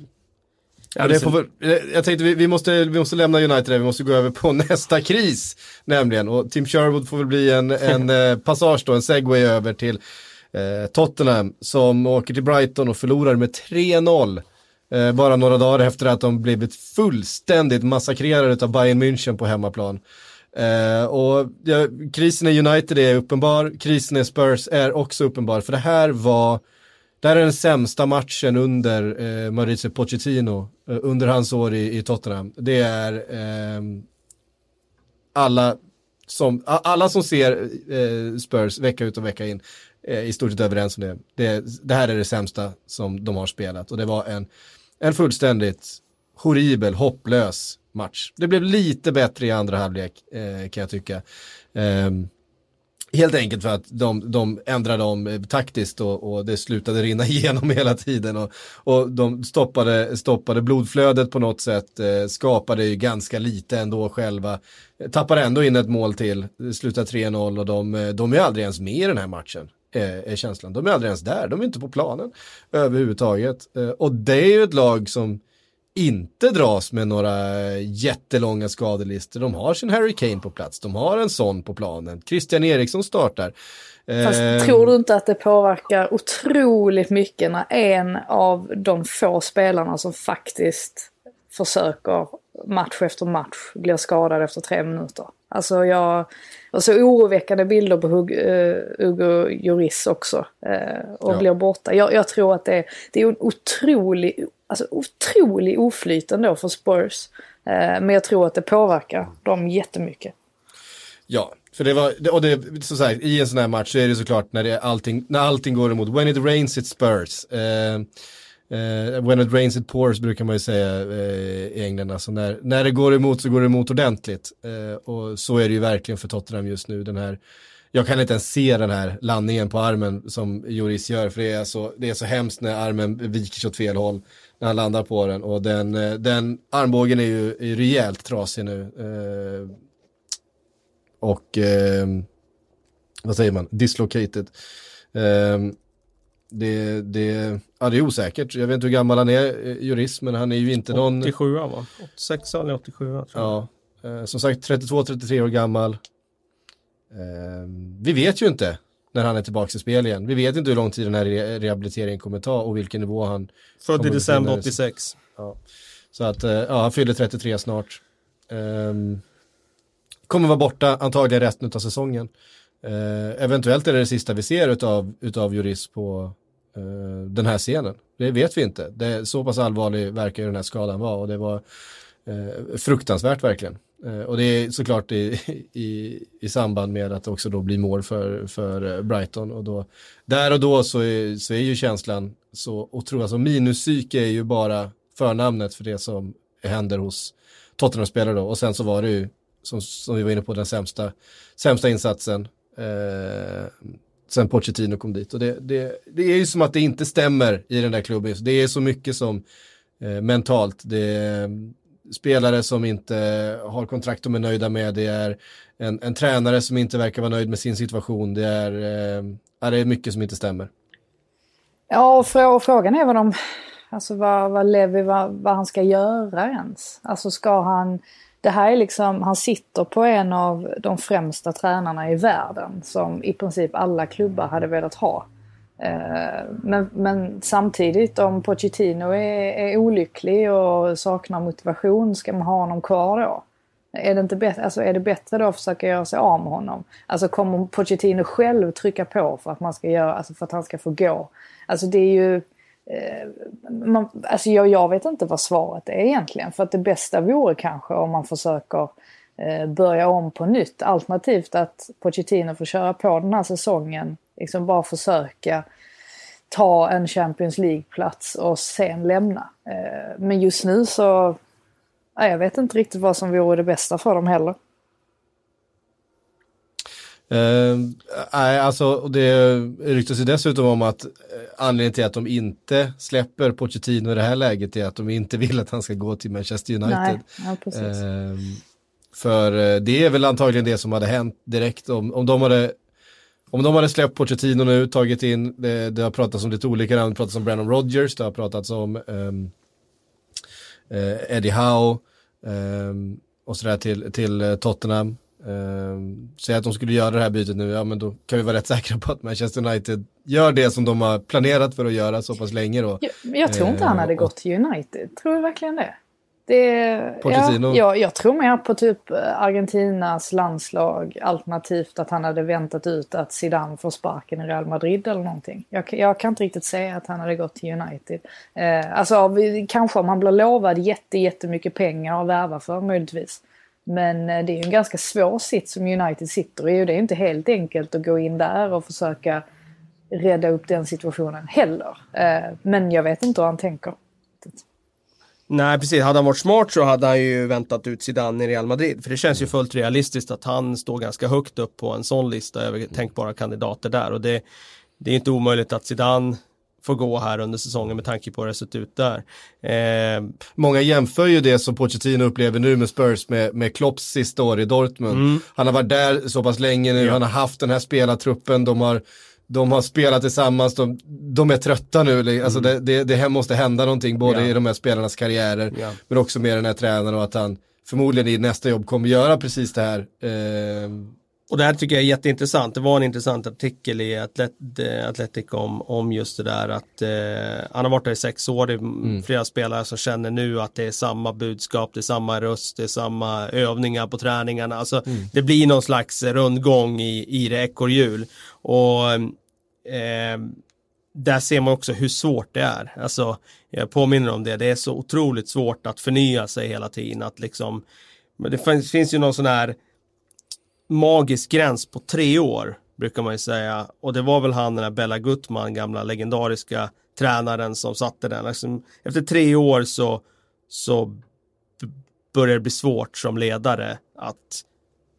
ja, det får eh, jag tänkte vi, vi, måste, vi måste lämna United vi måste gå över på nästa kris. Nämligen, och Tim Sherwood får väl bli en, en passage då, en segway över till eh, Tottenham som åker till Brighton och förlorar med 3-0. Eh, bara några dagar efter att de blivit fullständigt massakrerade av Bayern München på hemmaplan. Eh, och ja, krisen i United är uppenbar, krisen i Spurs är också uppenbar, för det här var, det här är den sämsta matchen under eh, Mauricio Pochettino, eh, under hans år i, i Tottenham. Det är eh, alla som, alla som ser eh, Spurs vecka ut och vecka in är i stort sett överens om det. det. Det här är det sämsta som de har spelat och det var en, en fullständigt horribel, hopplös match. Det blev lite bättre i andra halvlek eh, kan jag tycka. Eh, Helt enkelt för att de, de ändrade om eh, taktiskt och, och, det slutade rinna igenom hela tiden och, och de stoppade, stoppade blodflödet på något sätt, eh, skapade ju ganska lite ändå själva, tappade ändå in ett mål till, slutade 3-0 och de, eh, de är aldrig ens med i den här matchen. Eh, är, känslan. De är aldrig ens där, de är inte på planen överhuvudtaget. Eh, och det är ju ett lag som inte dras med några jättelånga skadelistor. De har sin Harry Kane på plats, de har en sån på planen. Christian Eriksson startar.
Fast eh, tror du inte att det påverkar otroligt mycket när en av de få spelarna som faktiskt försöker match efter match blir skadad efter tre minuter? Alltså jag, och så oroväckande bilder på Hug, uh, Hugo Lloris också. Uh, och ja. blir borta. Jag, jag, tror att det, det är en otrolig alltså, otrolig oflyt ändå för Spurs. Eh, men jag tror att det påverkar dem jättemycket.
Ja, för det var, och det, så sagt, i en sån här match så är det såklart när, det, allting, när allting går emot. When it rains it Spurs. Eh, eh, when it rains it pours brukar man ju säga eh, i England. Alltså när, när det går emot så går det emot ordentligt. Eh, och så är det ju verkligen för Tottenham just nu. Den här jag kan inte ens se den här landningen på armen som Joris gör för det är så, det är så hemskt när armen viker sig åt fel håll när han landar på den och den, eh, den armbågen är ju är rejält trasig nu. Eh, och eh, vad säger man, dislocated. Eh, det, det, ja, det är osäkert, jag vet inte hur gammal han är, eh, jurist, men han är ju inte 87, någon...
87 va? 86 eller 87 tror jag.
Ja, eh, som sagt 32-33 år gammal. vi vet ju inte när han är tillbaka i spel igen. Vi vet inte hur lång tid den här re rehabiliteringen kommer ta och vilken nivå han
Född i december 86.
Ja. Så att, eh, ja, han fyller 33 snart. Um, kommer vara borta antagligen resten av säsongen. Uh, eventuellt är det det sista vi ser utav, utav Juris på eh, den här scenen. Det vet vi inte. Det är så pass allvarlig verkar den här skadan vara och det var eh, fruktansvärt verkligen. Eh, och det är såklart i, i, i samband med att det också då blir mål för, för eh, Brighton. Och då, där och då så är, så är ju känslan så otroligt, alltså minuspsyke är ju bara förnamnet för det som händer hos Tottenham-spelare då. Och sen så var det ju, som, som vi var inne på, den sämsta, sämsta insatsen. Eh, sen Pochettino kom dit. Och det, det, det är ju som att det inte stämmer i den där klubben. Det är så mycket som eh, mentalt. Det, är spelare som inte har kontrakt de är nöjda med, det är en, en tränare som inte verkar vara nöjd med sin situation, det är, eh, det är mycket som inte stämmer.
Ja, och frå frågan är vad de, alltså vad, vad Levi, vad, vad han ska göra ens. Alltså ska han, det här är liksom, han sitter på en av de främsta tränarna i världen som i princip alla klubbar hade velat ha. Eh, men, men, samtidigt om Pochettino är, är olycklig och saknar motivation, ska man ha honom kvar då? Är det, inte bättre, alltså är det bättre då att försöka göra sig av med honom? Alltså kommer Pochettino själv trycka på för att, man ska göra, alltså för att han ska få gå? Alltså det är ju... Eh, man, alltså jag, jag vet inte vad svaret är egentligen. För att det bästa vore kanske om man försöker eh, börja om på nytt. Alternativt att Pochettino får köra på den här säsongen liksom bara försöka ta en Champions League-plats och sen lämna. Eh, men just nu så, jag vet inte riktigt vad som vore det bästa för dem heller.
Uh, nej, alltså det ryktas ju dessutom om att uh, anledningen till att de inte släpper Pochettino i det här läget är att de inte vill att han ska gå till Manchester United. Nej,
ja, precis. Uh,
för det är väl antagligen det som hade hänt direkt om, om de hade om de hade släppt Pochettino nu, tagit in, det, det har pratats om lite olika namn, det pratats om Brandon Rodgers, det har pratats om um, uh, Eddie Howe um, och sådär till, till Tottenham. Um, säg att de skulle göra det här bytet nu, ja men då kan vi vara rätt säkra på att Manchester United gör det som de har planerat för att göra så pass länge då.
Jag, jag tror inte uh, han hade gått till United, tror du verkligen det? Det, ja, ja, jag tror mer på typ eh, Argentinas landslag alternativt att han hade väntat ut att Zidane får sparken i Real Madrid eller någonting. Jag, jag kan inte riktigt säga att han hade gått till United. Eh, alltså kanske om han blir lovad jätte, jättemycket pengar att värva för möjligtvis. Men eh, det är ju en ganska svår sits som United sitter i och det är inte helt enkelt att gå in där och försöka rädda upp den situationen heller. Eh, men jag vet inte hur han tänker.
Nej precis, hade han varit smart så hade han ju väntat ut Zidane i Real Madrid. För det känns ju fullt realistiskt att han står ganska högt upp på en sån lista över tänkbara kandidater där. Och det, det är inte omöjligt att Zidane får gå här under säsongen med tanke på hur det sett ut där. Eh,
Många jämför ju det som Pochettino upplever nu med Spurs med, med Klopps sista år i Dortmund.
Mm.
Han har varit där så pass länge nu, han har haft den här spelartruppen, de har, de har spelat tillsammans, de, de är trötta nu, alltså det, det, det här måste hända någonting både
Mm. Ja.
i de här spelarnas karriärer,
Ja.
men också med den här tränaren och att han förmodligen i nästa jobb kommer göra precis det här. Eh,
Och det här tycker jag är jätteintressant. Det var en intressant artikel i Atlet eh, Athletic om, om just det där att eh, han har varit där i sex år. Det är flera spelare som känner nu att det är samma budskap, det är samma röst, det är samma övningar på träningarna. Alltså det blir någon slags rundgång i, i det ekorrhjul. Och eh, där ser man också hur svårt det är. Alltså, jag påminner om det, det är så otroligt svårt att förnya sig hela tiden. Att liksom, men det finns, finns ju någon sån här magisk gräns på tre år brukar man ju säga. Och det var väl han den här Bella Gutman, gamla legendariska tränaren som satte den. Liksom, efter tre år så, så börjar det bli svårt som ledare att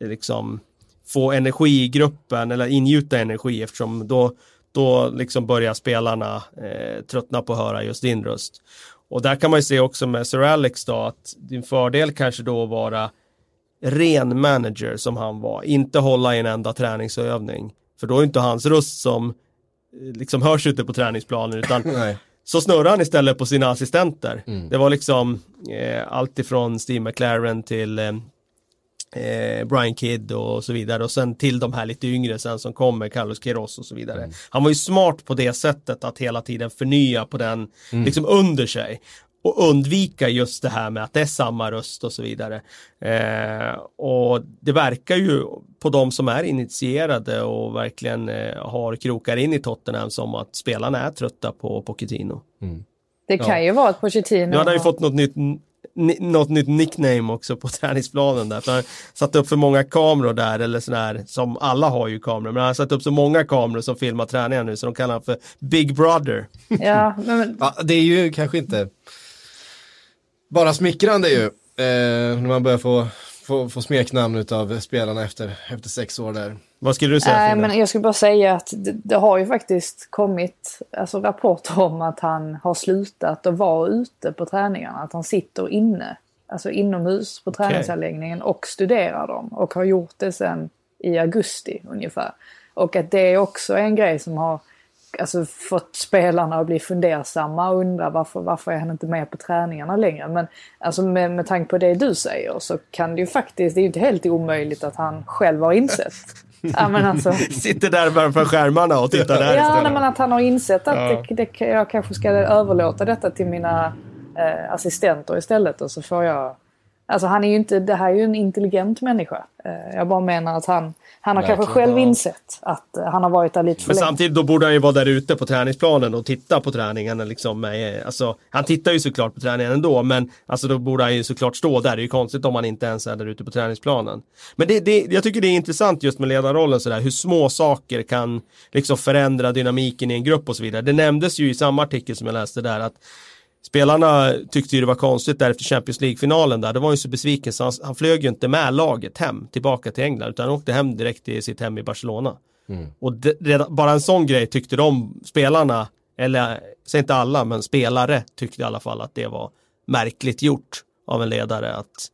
liksom få energi i gruppen eller ingjuta energi eftersom då, då liksom börjar spelarna eh, tröttna på att höra just din röst. Och där kan man ju se också med Sir Alex då att din fördel kanske då vara ren manager som han var, inte hålla i en enda träningsövning. För då är inte hans röst som eh, liksom hörs ute på träningsplanen utan så snurrar han istället på sina assistenter. Det var liksom eh, allt ifrån Steve McLaren till eh, eh, Brian Kidd och så vidare och sen till de här lite yngre sen som kommer, Carlos Queiroz och så vidare. Han var ju smart på det sättet att hela tiden förnya på den, liksom under sig. Och undvika just det här med att det är samma röst och så vidare. Eh, och det verkar ju på de som är initierade och verkligen eh, har krokar in i Tottenham som att spelarna är trötta på Pochettino.
Det kan ju vara att Pochettino...
Nu hade han ju fått något nytt, ni, något nytt nickname också på träningsplanen där. För han satte upp för många kameror där, eller sådär, som alla har ju kameror. Men han har satt upp så många kameror som filmar träningar nu så de kallar honom för Big Brother.
Ja, men, men,
Ja, det är ju kanske inte bara smickrande ju. Eh, när man börjar få, få, få smeknamn av spelarna efter, efter sex år där.
Vad skulle du säga
Nej,
Frida?
men jag skulle bara säga att det, det har ju faktiskt kommit alltså, rapporter om att han har slutat att vara ute på träningarna. Att han sitter inne, alltså inomhus på träningsanläggningen och studerar dem. Och har gjort det sedan i augusti ungefär. Och att det är också en grej som har alltså, fått spelarna att bli fundersamma och undra varför, varför är han inte med på träningarna längre. Men alltså, med, med tanke på det du säger så kan det ju faktiskt, det är ju inte helt omöjligt att han själv har insett. ja, men alltså,
Sitter där framför skärmarna och tittar där
Ja,
istället.
men att han har insett att
Ja.
det, det, jag kanske ska överlåta detta till mina eh, assistenter istället och så får jag... Alltså han är ju inte, det här är ju en intelligent människa. Eh, jag bara menar att han, han har kanske
Verkligen,
själv
ja.
insett att eh, han har varit där lite för
Men
länge.
samtidigt då borde han ju vara där ute på träningsplanen och titta på träningarna liksom. Med, alltså, han tittar ju såklart på träningen ändå men alltså då borde han ju såklart stå där. Det är ju konstigt om han inte ens är där ute på träningsplanen. Men det, det, jag tycker det är intressant just med ledarrollen sådär hur små saker kan liksom förändra dynamiken i en grupp och så vidare. Det nämndes ju i samma artikel som jag läste där att Spelarna tyckte ju det var konstigt där efter Champions League-finalen där. Det var ju så besviken så han, han flög ju inte med laget hem tillbaka till England utan han åkte hem direkt till sitt hem i Barcelona. Och det, redan, bara en sån grej tyckte de spelarna, eller säg inte alla, men spelare tyckte i alla fall att det var märkligt gjort av en ledare att,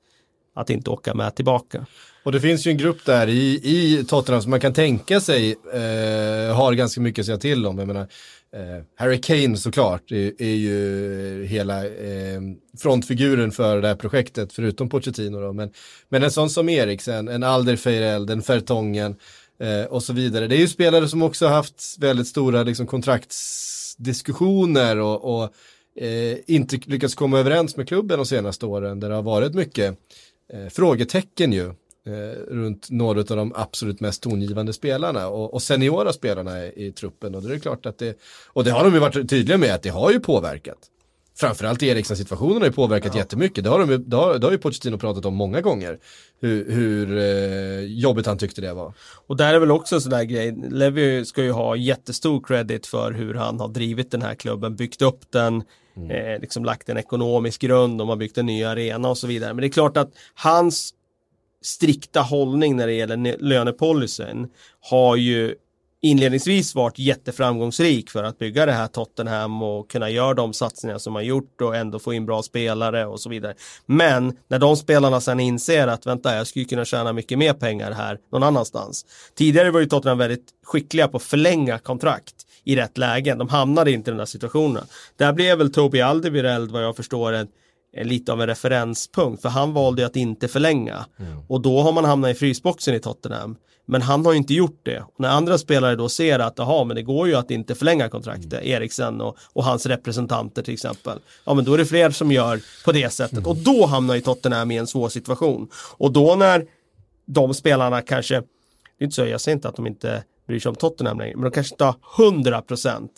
att inte åka med tillbaka.
Och det finns ju en grupp där i, i Tottenham som man kan tänka sig eh, har ganska mycket att säga till om. Jag menar, eh, Harry Kane såklart är, är ju eh, hela eh, frontfiguren för det här projektet, förutom Pochettino då. Men, men en sån som Eriksen, en Alderweireld, en Fertongen eh, och så vidare. Det är ju spelare som också har haft väldigt stora liksom, kontraktsdiskussioner och, och eh, inte lyckats komma överens med klubben de senaste åren där det har varit mycket eh, frågetecken ju eh, runt några av de absolut mest tongivande spelarna och, och seniora spelarna i, i truppen och det är klart att det, och det har de ju varit tydliga med att det har ju påverkat. framförallt Eriksen-situationen har ju påverkat ja. jättemycket. Det har, de, det, har, det har ju Pochettino pratat om många gånger. Hur, hur eh, jobbigt han tyckte det var.
Och där är väl också en sån där grej. Levi ska ju ha jättestor credit för hur han har drivit den här klubben, byggt upp den, mm. eh, liksom lagt en ekonomisk grund, de har byggt en ny arena och så vidare. Men det är klart att hans strikta hållning när det gäller lönepolicyn har ju inledningsvis varit jätteframgångsrik för att bygga det här Tottenham och kunna göra de satsningar som man gjort och ändå få in bra spelare och så vidare. Men när de spelarna sen inser att vänta, jag skulle kunna tjäna mycket mer pengar här någon annanstans. Tidigare var ju Tottenham väldigt skickliga på att förlänga kontrakt i rätt lägen. De hamnade inte i den här situationen. Där blev väl Toby Alderweireld vad jag förstår en lite av en referenspunkt för han valde att inte förlänga mm. och då har man hamnat i frysboxen i Tottenham. Men han har inte gjort det. Och när andra spelare då ser att aha, men det går ju att inte förlänga kontraktet, mm. Eriksen och, och, hans representanter till exempel. Ja men då är det fler som gör på det sättet mm. och då hamnar ju Tottenham i en svår situation. Och då när de spelarna kanske, det är inte så, jag säger inte att de inte bryr sig om Tottenham längre, men de kanske inte har 100 procent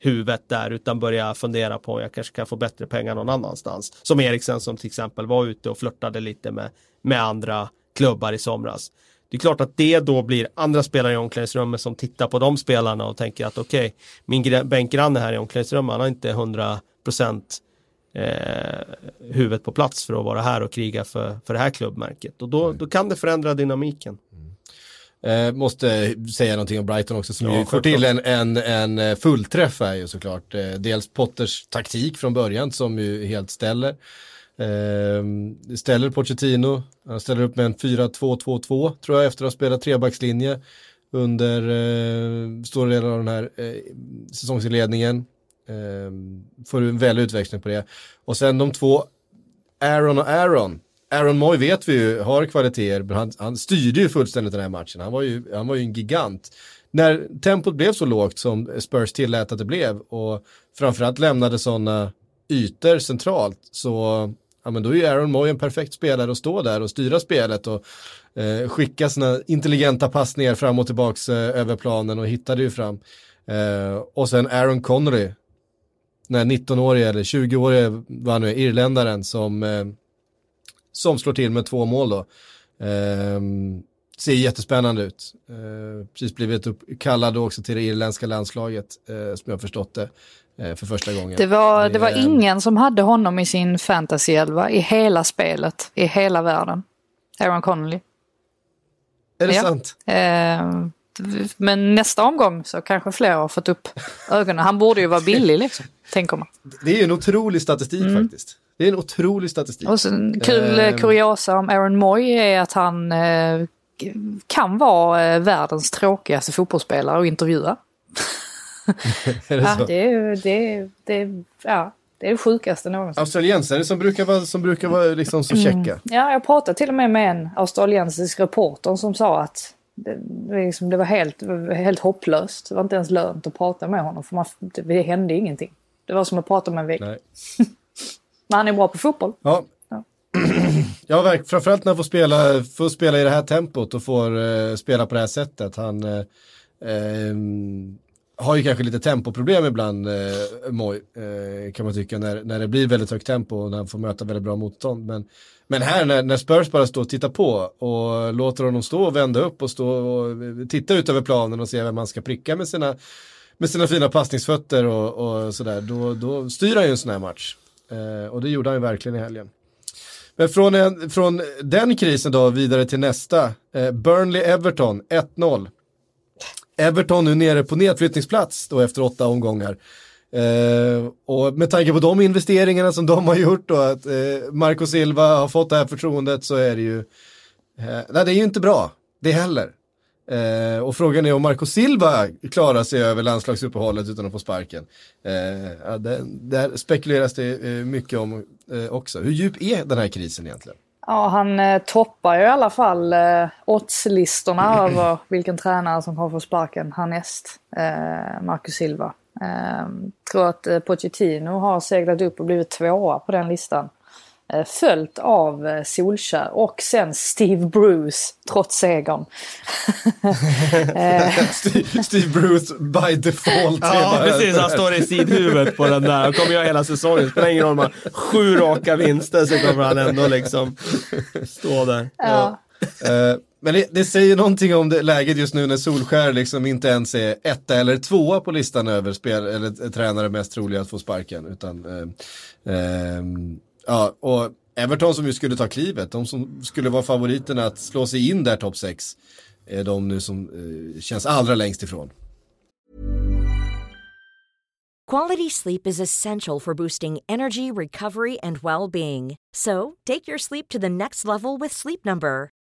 huvudet där utan börja fundera på om jag kanske kan få bättre pengar någon annanstans. Som Eriksen som till exempel var ute och flörtade lite med, med andra klubbar i somras. Det är klart att det då blir andra spelare i omklädningsrummet som tittar på de spelarna och tänker att okej, okay, min bänkgranne här i omklädningsrummet, han har inte 100 procent eh, huvudet på plats för att vara här och kriga för, för det här klubbmärket. Och då, då kan det förändra dynamiken.
Eh, måste säga någonting om Brighton också som ja, ju får till en, en, en eh, fullträff är ju såklart. Eh, dels Potters taktik från början som ju helt ställer. Eh, ställer Pochettino, han ställer upp med en 4-2-2-2 tror jag efter att ha spelat trebackslinje under eh, stora delar av den här eh, säsongsinledningen. Eh, får en väldig utväxling på det. Och sen de två, Aaron och Aaron, Aaron Moy vet vi ju har kvaliteter, men han, han styrde ju fullständigt den här matchen. Han var ju, han var ju en gigant. När tempot blev så lågt som Spurs tillät att det blev och framförallt lämnade sådana ytor centralt så ja, men då är ju Aaron Moy en perfekt spelare att stå där och styra spelet och eh, skicka sina intelligenta passningar fram och tillbaks eh, över planen och hittade ju fram. Eh, och sen Aaron Connery, den 19-årige eller 20-årige, vad han nu är, irländaren som eh, som slår till med två mål då. Eh, ser jättespännande ut. Eh, precis blivit kallad också till det irländska landslaget, eh, som jag förstått det, eh, för första gången.
Det var, det var ingen som hade honom i sin fantasy-elva i hela spelet, i hela världen. Aaron Connolly.
Är det ja. sant?
Ehm, men nästa omgång så kanske fler har fått upp ögonen. Han borde ju vara billig liksom, tänker man.
Det är ju en otrolig statistik mm. faktiskt. Det är en otrolig statistik.
Och en kul eh, kuriosa om Aaron Moy är att han eh, kan vara eh, världens tråkigaste fotbollsspelare att intervjua. är det, ja, så? Det, det, det, ja, det är det sjukaste någonsin.
Australiensare som brukar vara, som brukar vara liksom så checka. Mm.
Ja, jag pratade till och med med en australiensisk reporter som sa att det, liksom, det var helt, helt hopplöst. Det var inte ens lönt att prata med honom för man, det hände ingenting. Det var som att prata med en vägg. Men han är bra på fotboll.
Ja. Ja, framförallt när han får spela, får spela i det här tempot och får uh, spela på det här sättet. Han uh, um, har ju kanske lite tempoproblem ibland, uh, Moj, uh, kan man tycka, när, när det blir väldigt högt tempo och när han får möta väldigt bra motstånd. Men, men här när, när Spurs bara står och tittar på och låter honom stå och vända upp och stå och titta ut över planen och se vem man ska pricka med sina, med sina fina passningsfötter och, och sådär, då, då styr han ju en sån här match. Eh, och det gjorde han ju verkligen i helgen. Men från, en, från den krisen då vidare till nästa. Eh, Burnley-Everton 1-0. Everton nu nere på nedflyttningsplats då efter åtta omgångar. Eh, och med tanke på de investeringarna som de har gjort och att eh, Marco Silva har fått det här förtroendet så är det ju, eh, nej det är ju inte bra det heller. Eh, och frågan är om Marco Silva klarar sig över landslagsuppehållet utan att få sparken. Eh, det, där spekuleras det eh, mycket om eh, också. Hur djup är den här krisen egentligen?
Ja, han eh, toppar ju i alla fall eh, oddslistorna över vilken tränare som kommer få sparken härnäst. Eh, Marco Silva. Eh, tror att eh, Pochettino har seglat upp och blivit tvåa på den listan. Eh, följt av eh, Solskär och sen Steve Bruce trots segern.
Steve, Steve Bruce by default.
Ja, precis. Han står i sidhuvudet på den där. Han kommer göra hela säsongen. Spelar ingen roll om han sju raka vinster så kommer han ändå liksom stå där.
Ja.
Eh, men det, det, säger någonting om det, läget just nu när Solskär liksom inte ens är etta eller tvåa på listan över spel, eller tränare mest troliga att få sparken. Utan, eh, eh, ja, och Everton som ju skulle ta klivet, de som skulle vara favoriterna att slå sig in där topp 6, är de nu som eh, känns allra längst ifrån.
Quality sleep is essential for boosting energy, recovery and well-being. So, take your sleep to the next level with Sleep Number.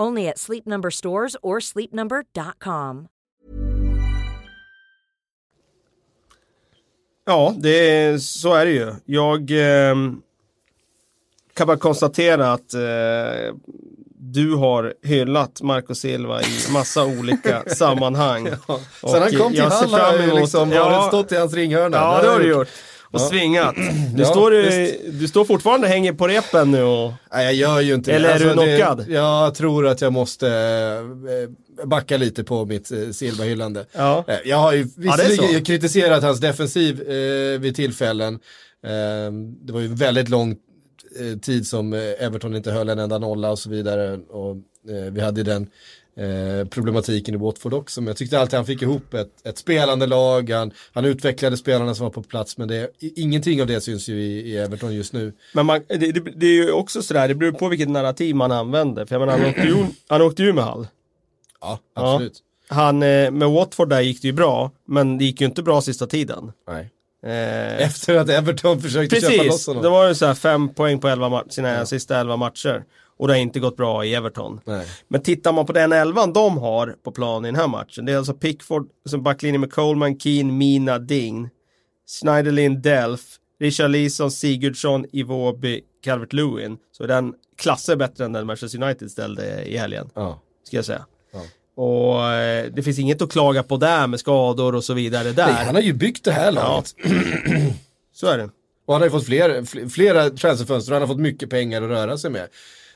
Only at Sleep Number stores or sleepnumber.com.
Ja, det så är det ju. Jag eh, kan bara konstatera att eh, du har hyllat Marco Silva i massa olika sammanhang.
Ja. Sen han kom till Hall har jag liksom ja, stått i hans ringhörna.
Ja, det har du gjort och ja. svingat. Du, ja, står, du, du står fortfarande hänger på repen nu och...
Nej, jag gör ju inte
Eller det. Eller är du alltså, knockad?
Det, jag tror att jag måste äh, backa lite på mitt äh, Silva-hyllande. Ja. Äh, jag har ju visserligen ja, kritiserat hans defensiv äh, vid tillfällen. det var ju väldigt lång tid som Everton inte höll en enda nolla och så vidare. Och vi hade den Eh, problematiken i Watford också. Men jag tyckte alltid han fick ihop ett, ett spelande lag, han, han utvecklade spelarna som var på plats, men det, ingenting av det syns ju i, i Everton just nu.
Men man, det, det, det, är ju också sådär, det beror på vilket narrativ man använder. För jag menar, han åkte ju, han åkte ju med Hall.
Ja, absolut.
Ja. Han, eh, med Watford där gick det ju bra, men det gick ju inte bra sista tiden.
Nej. Eh, Efter att Everton försökte
precis,
köpa loss honom.
det var ju så här fem poäng på elva sina ja. sista elva matcher. Och det har inte gått bra i Everton.
Nej.
Men tittar man på den elvan de har på plan i den här matchen. Det är alltså Pickford som backlinje med Coleman, Keen, Mina, Ding. Schneiderlin, Delf, Richard Leeson, Sigurdsson, Iwobi, Calvert-Lewin. Så den klasser bättre än den Manchester United ställde i helgen.
Ja.
Ska jag säga. Ja. Och eh, det finns inget att klaga på där med skador och så vidare där. Nej,
han har ju byggt det här laget. Ja.
så är det.
Och han har ju fått fler, flera transferfönster och han har fått mycket pengar att röra sig med.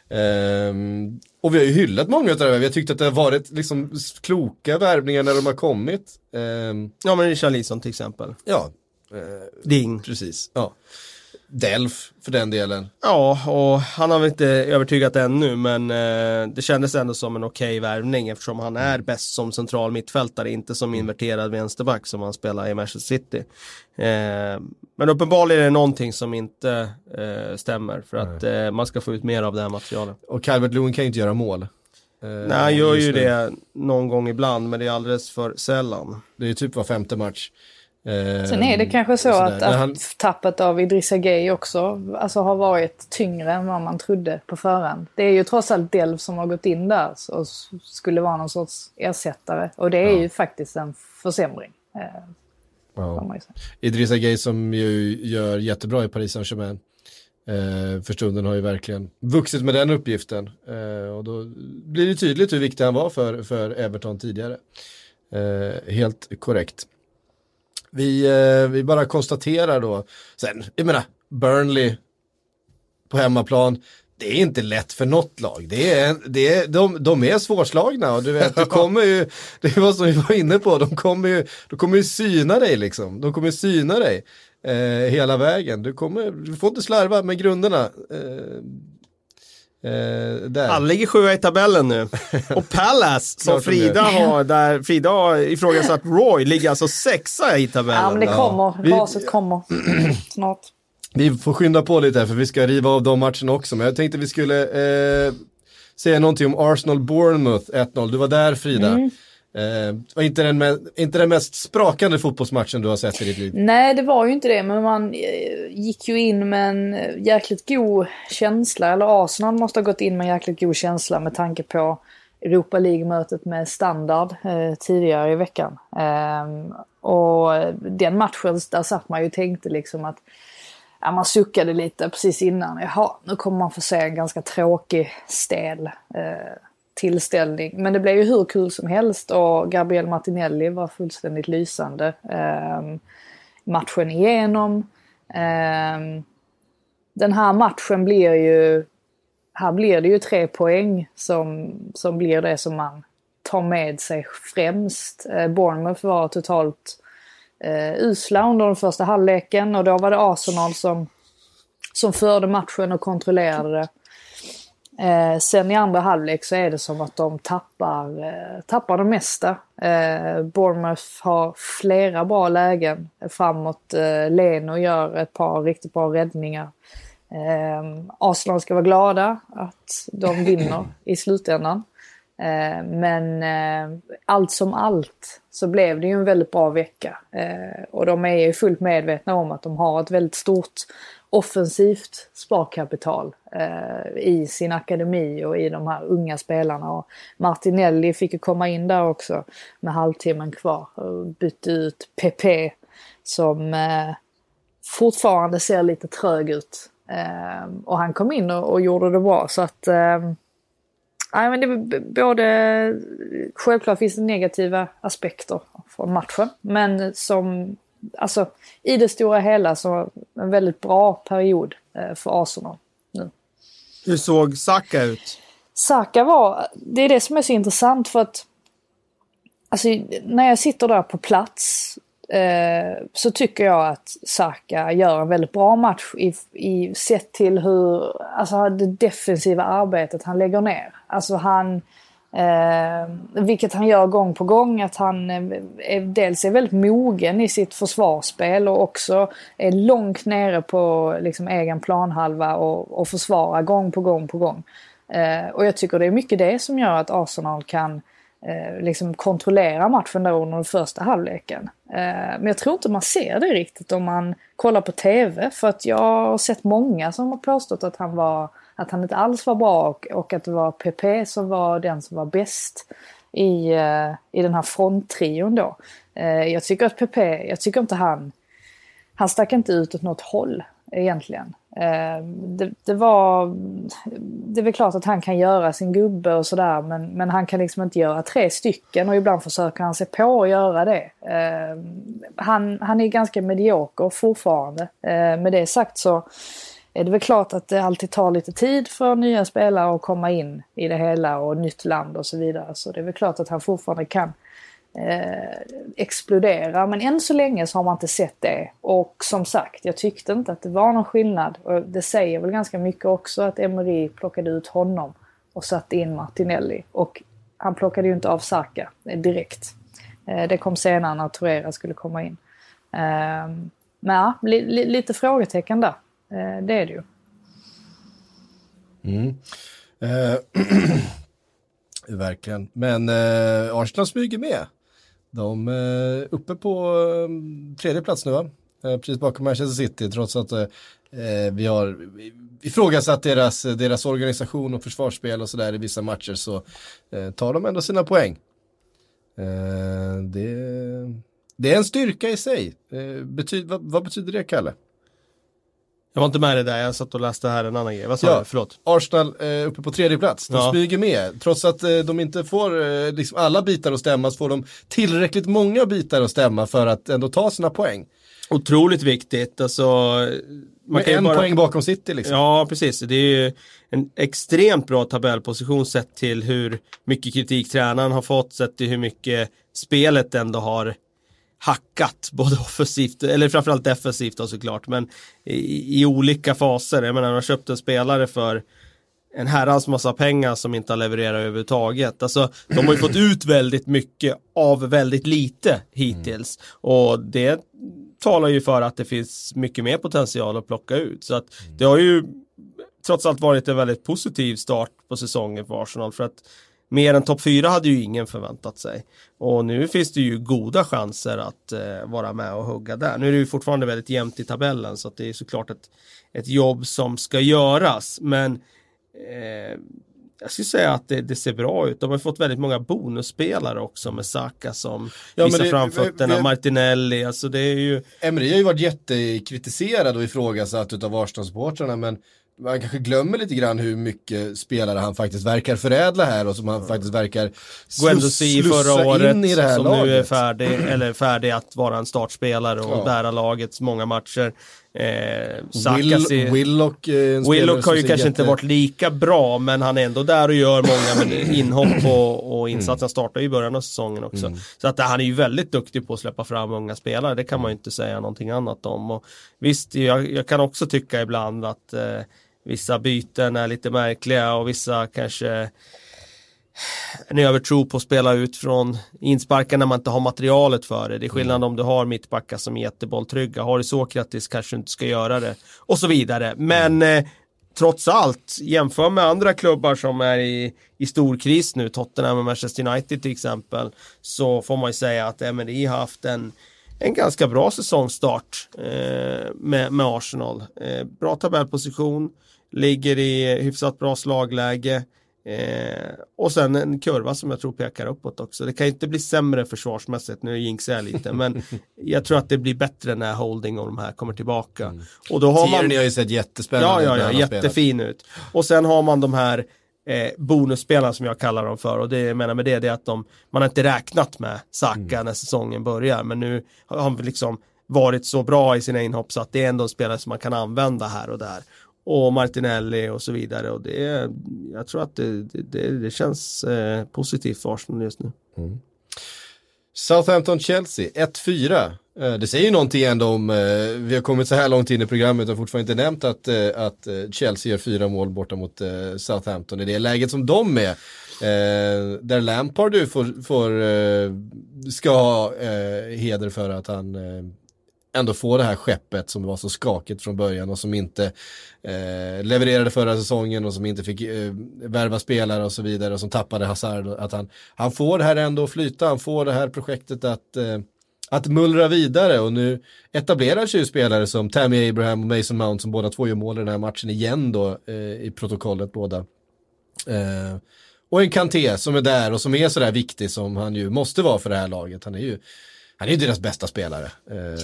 Um, och vi har ju hyllat många av det Vi har tyckt att det har varit liksom kloka värvningar när de har kommit. Um,
ja men Richarlison till exempel.
Ja.
Uh, Ding.
Precis. Ja. Delf för den delen.
Ja, och han har väl inte övertygat ännu men eh, det kändes ändå som en okej okay värvning eftersom han är bäst som central mittfältare, inte som mm. inverterad vänsterback som han spelar i Manchester City. Eh, men uppenbarligen är det någonting som inte eh, stämmer för att eh, man ska få ut mer av det här materialet.
Och Calvert Lewin kan ju inte göra mål.
Eh, Nej, han gör ju det någon gång ibland men det är alldeles för sällan.
Det är typ var femte match.
Sen är det kanske så att, att han... tappet av Idrissa Gueye också alltså, har varit tyngre än vad man trodde på förhand. Det är ju trots allt Delv som har gått in där och skulle vara någon sorts ersättare. Och det är ja. ju faktiskt en försämring. Eh,
ja. Idrissa Gueye som ju gör jättebra i Paris Saint-Germain. Eh, för stunden har ju verkligen vuxit med den uppgiften. Eh, och då blir det tydligt hur viktig han var för, för Everton tidigare. Eh, helt korrekt. Vi, eh, vi bara konstaterar då. Sen, jag menar, Burnley på hemmaplan. Det är inte lätt för något lag. Det är, det är, de, de är svårslagna och du vet, det kommer ju, det var som vi var inne på, de kommer ju, de kommer ju syna dig liksom. De kommer syna dig eh, hela vägen. Du, kommer, du får inte slarva med grunderna. Eh,
Eh, Han ligger sjua i tabellen nu. Och Palace, som Frida har, där Frida har ifrågasatt Roy, ligger alltså sexa i tabellen.
Ja, men det kommer. Ja. Raset kommer snart.
Vi får skynda på lite här för vi ska riva av de matcherna också. Men jag tänkte vi skulle eh, säga någonting om Arsenal-Bournemouth 1-0. Du var där Frida. Mm. Eh, var inte den, med, inte den mest sprakande fotbollsmatchen du har sett i ditt liv.
Nej, det var ju inte det, men man eh, gick ju in med en eh, jäkligt god känsla, eller Arsenal måste ha gått in med en jäkligt god känsla med tanke på Europa League-mötet med Standard eh, tidigare i veckan. Eh, och den matchen, där satt man ju och tänkte liksom att ja, man suckade lite precis innan. Jaha, nu kommer man få se en ganska tråkig, stel eh, tillställning. Men det blev ju hur kul som helst och Gabriel Martinelli var fullständigt lysande eh, matchen igenom. Eh, den här matchen blir ju, här blir det ju tre poäng som, som blir det som man tar med sig främst. Eh, Bournemouth var totalt eh, usla under den första halvleken och då var det Arsenal som, som förde matchen och kontrollerade det. Eh, sen i andra halvlek så är det som att de tappar, eh, tappar det mesta. Eh, Bournemouth har flera bra lägen framåt. Eh, Leno gör ett par riktigt bra räddningar. Eh, Arsenal ska vara glada att de vinner i slutändan. Eh, men eh, allt som allt så blev det ju en väldigt bra vecka. Eh, och de är ju fullt medvetna om att de har ett väldigt stort offensivt sparkapital eh, i sin akademi och i de här unga spelarna. Och Martinelli fick ju komma in där också med halvtimmen kvar och bytte ut Pepe som eh, fortfarande ser lite trög ut. Eh, och han kom in och, och, gjorde det bra så att eh, Nej, men det både... Självklart finns det negativa aspekter från matchen. Men som alltså, i det stora hela så en väldigt bra period eh, för Arsenal nu.
Hur såg Saka ut?
Saka var, det är det som är så intressant för att alltså, när jag sitter där på plats eh, så tycker jag att Saka gör en väldigt bra match i, i sett till hur, alltså det defensiva arbetet han lägger ner. Alltså han Eh, vilket han gör gång på gång, att han eh, är, dels är väldigt mogen i sitt försvarsspel och också är långt nere på liksom, egen planhalva och, och försvarar gång på gång på gång. Eh, och jag tycker det är mycket det som gör att Arsenal kan eh, liksom kontrollera matchen där under den första halvleken. Eh, men jag tror inte man ser det riktigt om man kollar på TV för att jag har sett många som har påstått att han var att han inte alls var bra och, och att det var PP som var den som var bäst i, uh, i den här fronttrion då. Uh, jag tycker att PP, jag tycker inte han, han stack inte ut åt något håll egentligen. Uh, det, det, var, det är väl klart att han kan göra sin gubbe och sådär men, men han kan liksom inte göra tre stycken och ibland försöker han sig på att göra det. han, han är ganska medioker fortfarande. med det sagt så Eh, är det väl klart att det alltid tar lite tid för nya spelare att komma in i det hela och nytt land och så vidare. Så det är väl klart att han fortfarande kan eh, explodera. Men än så länge så har man inte sett det. Och som sagt, jag tyckte inte att det var någon skillnad. Och det säger väl ganska mycket också att Emery plockade ut honom och satte in Martinelli. Och han plockade ju inte av Saka eh, direkt. Eh, det kom senare när Torera skulle komma in. Eh, men ja, li, li, lite frågetecken där. Eh, det är det ju.
Mm. Eh, verkligen. Men eh, Arsenal smyger med. De är eh, uppe på eh, tredje plats nu va? Eh, precis bakom Manchester City trots att eh, eh vi har ifrågasatt deras, deras organisation och försvarsspel och sådär i vissa matcher så eh, tar de ändå sina poäng. Eh, det, det är en styrka i sig. Betyd, vad, vad betyder det Kalle?
Jag var inte med i det där, jag satt och läste här en annan grej. Vad sa
ja,
du? Förlåt.
Arsenal eh, uppe på tredje plats. De ja. smyger med. Trots att eh, de inte får eh, liksom alla bitar att stämma så får de tillräckligt många bitar att stämma för att ändå ta sina poäng.
Otroligt viktigt. Alltså,
man kan en bara... poäng bakom City liksom.
Ja, precis. Det är ju en extremt bra tabellposition sett till hur mycket kritik tränaren har fått, sett till hur mycket spelet ändå har hackat, både offensivt, eller framförallt defensivt då såklart, men i, i olika faser. Jag menar, de har köpt en spelare för en herrans massa pengar som inte har levererat överhuvudtaget. Alltså, de har ju fått ut väldigt mycket av väldigt lite hittills. Mm. Och det talar ju för att det finns mycket mer potential att plocka ut. Så att det har ju trots allt varit en väldigt positiv start på säsongen för Arsenal. För att mer än topp 4 hade ju ingen förväntat sig. Och nu finns det ju goda chanser att eh, vara med och hugga där. Nu är det ju fortfarande väldigt jämnt i tabellen så att det är såklart ett, ett jobb som ska göras. Men eh, jag skulle säga att det, det, ser bra ut. De har fått väldigt många bonusspelare också med Saka som ja, visar det, framfötterna, vi, Martinelli, alltså det är ju...
Emery har ju varit jättekritiserad och ifrågasatt utav Arsenal-supportrarna men man kanske glömmer lite grann hur mycket spelare han faktiskt verkar förädla här och som han faktiskt verkar
Guendouzi förra året in i det här som laget. nu är färdig, eller färdig att vara en startspelare och ja. bära lagets många matcher.
Eh, Will, Willock,
eh, Willock har ju kanske jätte... inte varit lika bra men han är ändå där och gör många inhopp och, och insatser. Han startar i början av säsongen också. Mm. Så att han är ju väldigt duktig på att släppa fram unga spelare. Det kan man ju inte säga någonting annat om. Och visst, jag, jag kan också tycka ibland att eh, vissa byten är lite märkliga och vissa kanske en övertro på att spela ut från insparkar när man inte har materialet för det. Det är skillnad mm. om du har mittbackar som är jättebolltrygga. Har du Sokratis kanske du inte ska göra det. Och så vidare. Men mm. eh, trots allt, jämför med andra klubbar som är i, i stor kris nu, Tottenham och Manchester United till exempel, så får man ju säga att MRI har haft en, en ganska bra säsongstart eh, med, med Arsenal. Eh, bra tabellposition, ligger i hyfsat bra slagläge. Eh, och sen en kurva som jag tror pekar uppåt också. Det kan inte bli sämre försvarsmässigt, nu jinxar jag lite, men jag tror att det blir bättre när Holding och de här kommer tillbaka. Mm.
Och då har Tierney man... har ju sett jättespännande
ut. Ja, ja, ja, jättefin ut. Och sen har man de här eh, bonusspelarna som jag kallar dem för och det jag menar med det, det är att de, man har inte räknat med Saka mm. när säsongen börjar, men nu har han liksom varit så bra i sina inhopp så att det är ändå en spelare som man kan använda här och där och Martinelli och så vidare. Och det, jag tror att det, det, det känns eh, positivt för Arsenal just nu. Mm.
Southampton-Chelsea 1-4. Eh, det säger ju någonting ändå om, eh, vi har kommit så här långt in i programmet och fortfarande inte nämnt att, eh, att eh, Chelsea gör fyra mål borta mot eh, Southampton i det läget som de är. där Lampard du får, får ska ha heder för att han ändå få det här skeppet som var så skakigt från början och som inte eh, levererade förra säsongen och som inte fick eh, värva spelare och så vidare och som tappade Hazard. Att han, han får det här ändå att flyta, han får det här projektet att, eh, att mullra vidare och nu etablerar sig ju spelare som Tammy Abraham och Mason Mount som båda två gör mål i den här matchen igen då eh, i protokollet båda. Eh, och en Kanté som är där och som är sådär viktig som han ju måste vara för det här laget. Han är ju han är ju deras bästa spelare. Eh,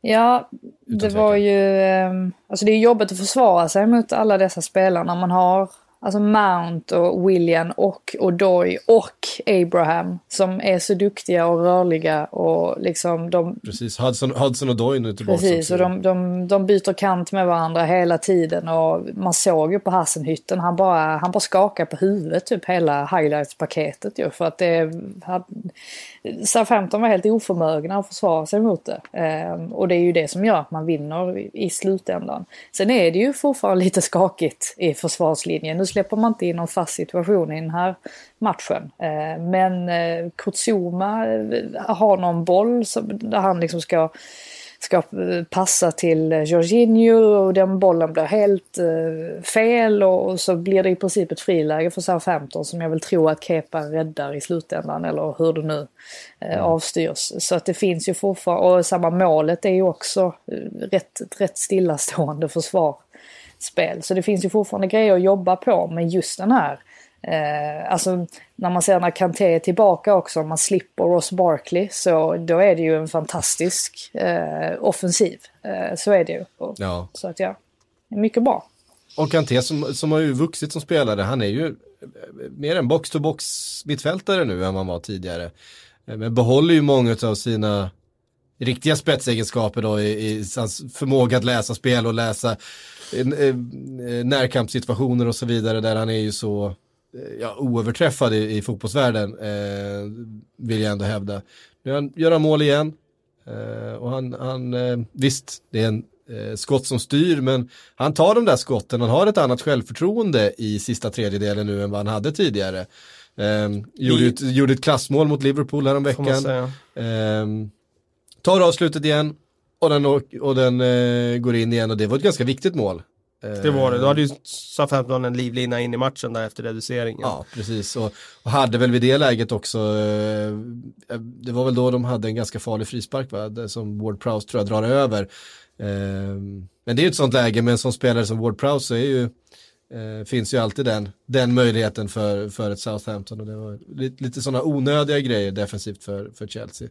ja, det var ju... Eh, alltså det är jobbigt att försvara sig mot alla dessa spelarna man har Alltså Mount och William och O'Doy och Abraham som är så duktiga och rörliga och liksom de...
Precis, Hudson, Hudson och Doy nu tillbaka.
Precis, och de, de, de byter kant med varandra hela tiden och man såg ju på Hassenhytten, han bara, han bara skakade på huvudet typ hela highlights-paketet ju för att det... Southampton var helt oförmögna att försvara sig mot det. Ehm, och det är ju det som gör att man vinner i, i slutändan. Sen är det ju fortfarande lite skakigt i försvarslinjen. Nu släpper man inte in någon fast situation i den här matchen. Eh, men eh, Kutsuma eh, har någon boll där han liksom ska ska passa till Jorginho och den bollen blir helt fel och så blir det i princip ett friläge för Southampton som jag vill tro att Kepa räddar i slutändan eller hur det nu mm. avstyrs. Så att det finns ju fortfarande, och samma målet är ju också rätt, rätt stillastående försvar spel. Så det finns ju fortfarande grejer att jobba på men just den här Eh, alltså när man ser när Kanté är tillbaka också, om man slipper Ross Barkley, så då är det ju en fantastisk eh, offensiv. Eh, så är det ju. Och, ja. Så att ja, mycket bra.
Och Kanté som, som har ju vuxit som spelare, han är ju mer en box-to-box mittfältare nu än man var tidigare. Eh, men behåller ju många av sina riktiga spetsegenskaper då i, i hans förmåga att läsa spel och läsa Eh, närkampssituationer och så vidare där han är ju så eh, ja, oöverträffad i, i fotbollsvärlden eh, vill jag ändå hävda. Nu gör han mål igen eh, och han, han eh, visst det är en eh, skott som styr men han tar de där skotten, han har ett annat självförtroende i sista tredjedelen nu än vad han hade tidigare. Eh, gjorde, ett, gjorde ett klassmål mot Liverpool häromveckan. Eh, tar avslutet igen, och den, och den eh, går in igen och det var ett ganska viktigt mål.
Det var det. Då hade ju Southampton en livlina in i matchen där efter reduceringen.
Ja, precis. Och, och, hade väl vid det läget också, eh, det var väl då de hade en ganska farlig frispark va? Som Ward Prowse tror jag drar över. Eh, men det är ju ett sånt läge med en sån spelare som Ward Prowse är ju, eh, finns ju alltid den, den möjligheten för, för ett Southampton. Och det var lite, lite sådana onödiga grejer defensivt för, för Chelsea.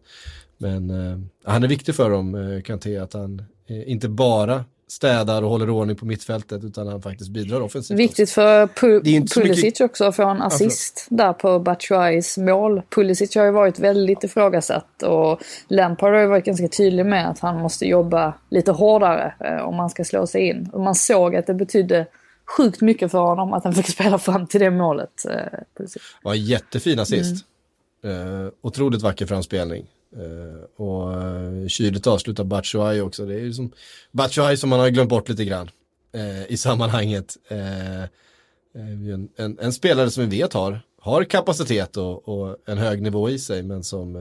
Men eh, han är viktig för dem, eh, Kanté, att han eh, inte bara städar och håller ordning på mittfältet utan han faktiskt bidrar offensivt.
Viktigt också. för Pu Pulisic mycket... också att få en assist ja, där på Batshuayis mål. Pulisic har ju varit väldigt ifrågasatt och Lampard har ju varit ganska tydlig med att han måste jobba lite hårdare eh, om man ska slå sig in. Och man såg att det betydde sjukt mycket för honom att han fick spela fram till det målet. Eh,
Pulisic. var jättefin assist. Mm. Eh, otroligt vacker framspelning. Uh, och uh, kyligt avslutar Batshuayi också. Det är ju som Batshuayi som man har glömt bort lite grann uh, i sammanhanget. Uh, en, en, en, spelare som vi vet har, har kapacitet och, och en hög nivå i sig men som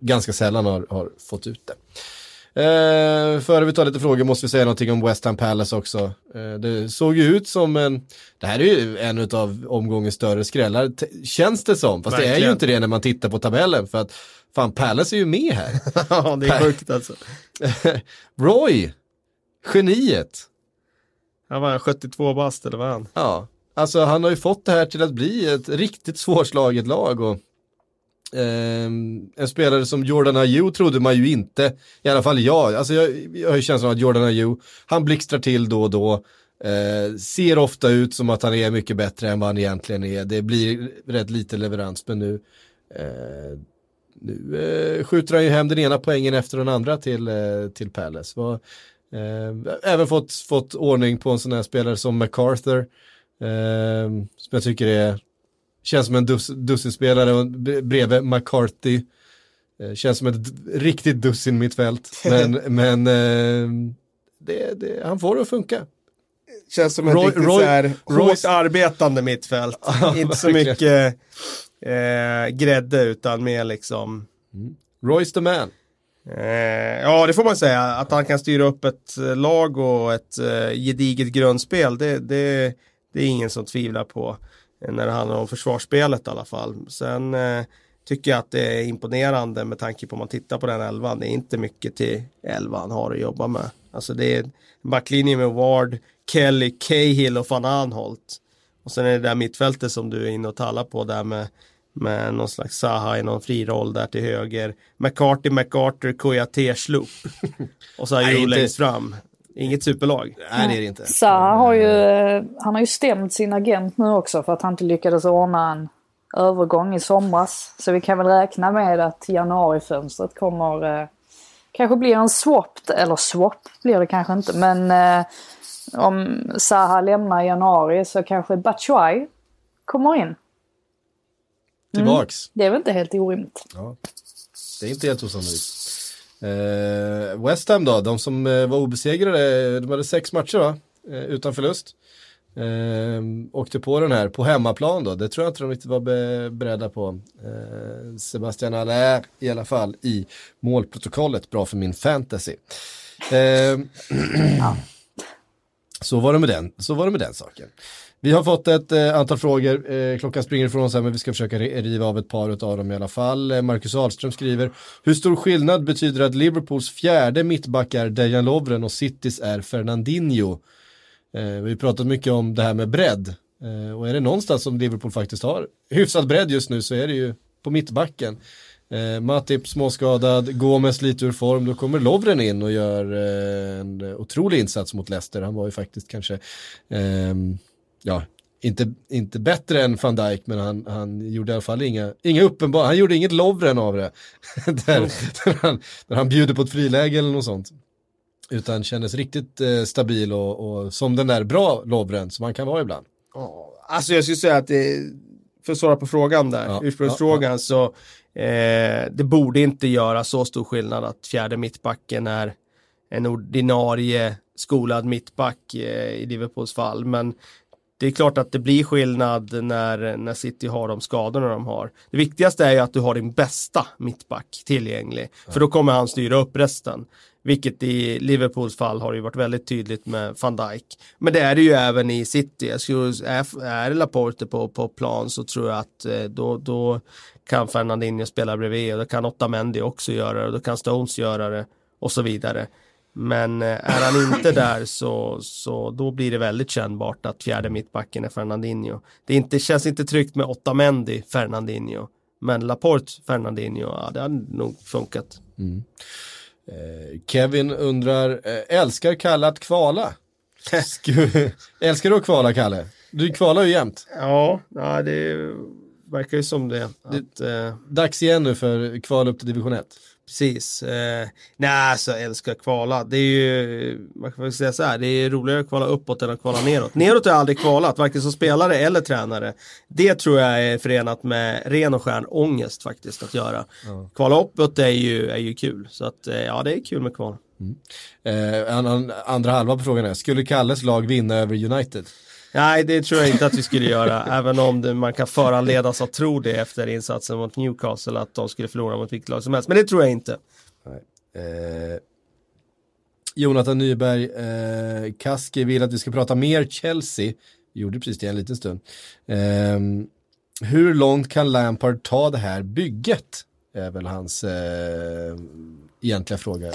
ganska sällan har, har fått ut det. Eh, före vi tar lite frågor måste vi säga någonting om West Ham Palace också. Eh, det såg ju ut som en, det här är ju en av omgångens större skrällar, känns det som. Fast Verkligen. det är ju inte det när man tittar på tabellen. För att fan Palace är ju med här.
ja, det är sjukt alltså.
Roy, geniet.
Han var 72 bast eller vad han?
Ja, alltså han har ju fått det här till att bli ett riktigt svårslaget lag. Och Eh, en spelare som Jordan Ayew trodde man ju inte, i alla fall jag, alltså jag, jag har ju känslan av att Jordan Ayew, han blixtrar till då och då, eh, ser ofta ut som att han är mycket bättre än vad han egentligen är, det blir rätt lite leverans, men nu, ehm, eh, nu skjuter han ju hem den ena poängen efter den andra till, eh, till Palace. Var, ehm, även fått, fått ordning på en sån här spelare som MacArthur, ehm, som jag tycker är Känns som en dus, dussinspelare bredvid McCarthy. Eh, känns som ett riktigt dussin mittfält. Men, men eh, det, det, han får det att funka.
Känns som en Roy, riktigt Roy, så här, Roy, hårt arbetande mittfält. Ja, Inte så mycket eh, grädde utan mer liksom.
Mm. Royce the man.
Eh, ja, det får man säga. Att han kan styra upp ett lag och ett eh, gediget grundspel, det, det, det är ingen som tvivlar på. När det handlar om försvarsspelet i alla fall. Sen eh, tycker jag att det är imponerande med tanke på om man tittar på den elvan. Det är inte mycket till elvan har att jobba med. Alltså det är backlinjen med Ward, Kelly, Cahill och van Anholt. Och sen är det där mittfältet som du är inne och talar på där med med någon slags Saha i någon fri roll där till höger. McCarty, McArthur, Kouyaté, Sloop. Och så har ju längst fram. Inget superlag.
Nej det är det inte.
Zaha har ju, han har ju stämt sin agent nu också för att han inte lyckades ordna en övergång i somras. Så vi kan väl räkna med att januarifönstret kommer eh, kanske blir en swap, eller swap blir det kanske inte men eh, om Zaha lämnar i januari så kanske Batshuay kommer in.
Tillbaks.
Mm, det är väl inte helt orimligt.
Ja. Det är inte helt osannolikt. Eh, West Ham då, de som eh, var obesegrade, de hade sex matcher va? Eh, utan förlust. Eh, åkte på den här på hemmaplan då, det tror jag inte de riktigt var be beredda på. Eh, Sebastian Allaire i alla fall i målprotokollet, bra för min fantasy. Eh, ja. Så var det med den, så var det med den saken. Vi har fått ett eh, antal frågor, eh, klockan springer ifrån oss här men vi ska försöka riva av ett par av dem i alla fall. Eh, Marcus Ahlström skriver, hur stor skillnad betyder att Liverpools fjärde mittback är Dejan Lovren och Citys är Fernandinho? Eh, vi har pratat mycket om det här med bredd eh, och är det någonstans som Liverpool faktiskt har hyfsad bredd just nu så är det ju på mittbacken. Eh, Matip småskadad, Gomes lite ur form, då kommer Lovren in och gör eh, en otrolig insats mot Leicester. Han var ju faktiskt kanske eh, ja, inte, inte bättre än van Dijk men han, han gjorde i alla fall inga, inga uppenbara, han gjorde inget Lovren av det. där, mm. där, han, där han bjuder på ett friläge eller något sånt. Utan kändes riktigt eh, stabil och, och, som den där bra Lovren som han kan vara ibland.
Oh, alltså jag skulle säga att det, för att svara på frågan där, ja, ursprungsfrågan ja, ja. så eh, det borde inte göra så stor skillnad att fjärde mittbacken är en ordinarie skolad mittback eh, i Liverpools fall. Men det är klart att det blir skillnad när, när City har de skadorna de har. Det viktigaste är ju att du har din bästa mittback tillgänglig. Ja. För då kommer han styra upp resten. Vilket i Liverpools fall har ju varit väldigt tydligt med van Dijk. Men det är det ju även i City. Jag skulle, är, är Laporte på, på plan så tror jag att eh, då, då kan Fernandinho spela bredvid och då kan Otamendi också göra det och då kan Stones göra det och så vidare. Men eh, är han inte där så, så då blir det väldigt kännbart att fjärde mittbacken är Fernandinho. Det inte, känns inte tryggt med Otamendi, Fernandinho. Men Laporte, Fernandinho, ja, det hade nog funkat. Mm.
Eh, Kevin undrar, eh, älskar Kalle att kvala? älskar du att kvala Kalle? Du kvalar ju jämt.
Ja, ja det verkar ju som det. Att, det
eh, dags igen nu för kval upp till division 1.
Precis. Eh, nej, alltså jag älskar kvala. Det är ju, man kan säga så här, det är roligare att kvala uppåt än att kvala neråt. Neråt har jag aldrig kvalat, varken som spelare eller tränare. Det tror jag är förenat med ren och skär ångest faktiskt att göra. Ja. Kvala uppåt är ju, är ju kul, så att eh, ja, det är kul med kval. Mm.
Eh, andra halva på frågan är, skulle Kalles lag vinna över United?
Nej, det tror jag inte att vi skulle göra, även om det, man kan föranledas att tro det efter insatsen mot Newcastle, att de skulle förlora mot vilket lag som helst. Men det tror jag inte. Eh,
Jonathan Nyberg, eh, Kaski vill att vi ska prata mer Chelsea. Vi gjorde precis det en liten stund. Eh, hur långt kan Lampard ta det här bygget? Är väl hans eh, egentliga fråga.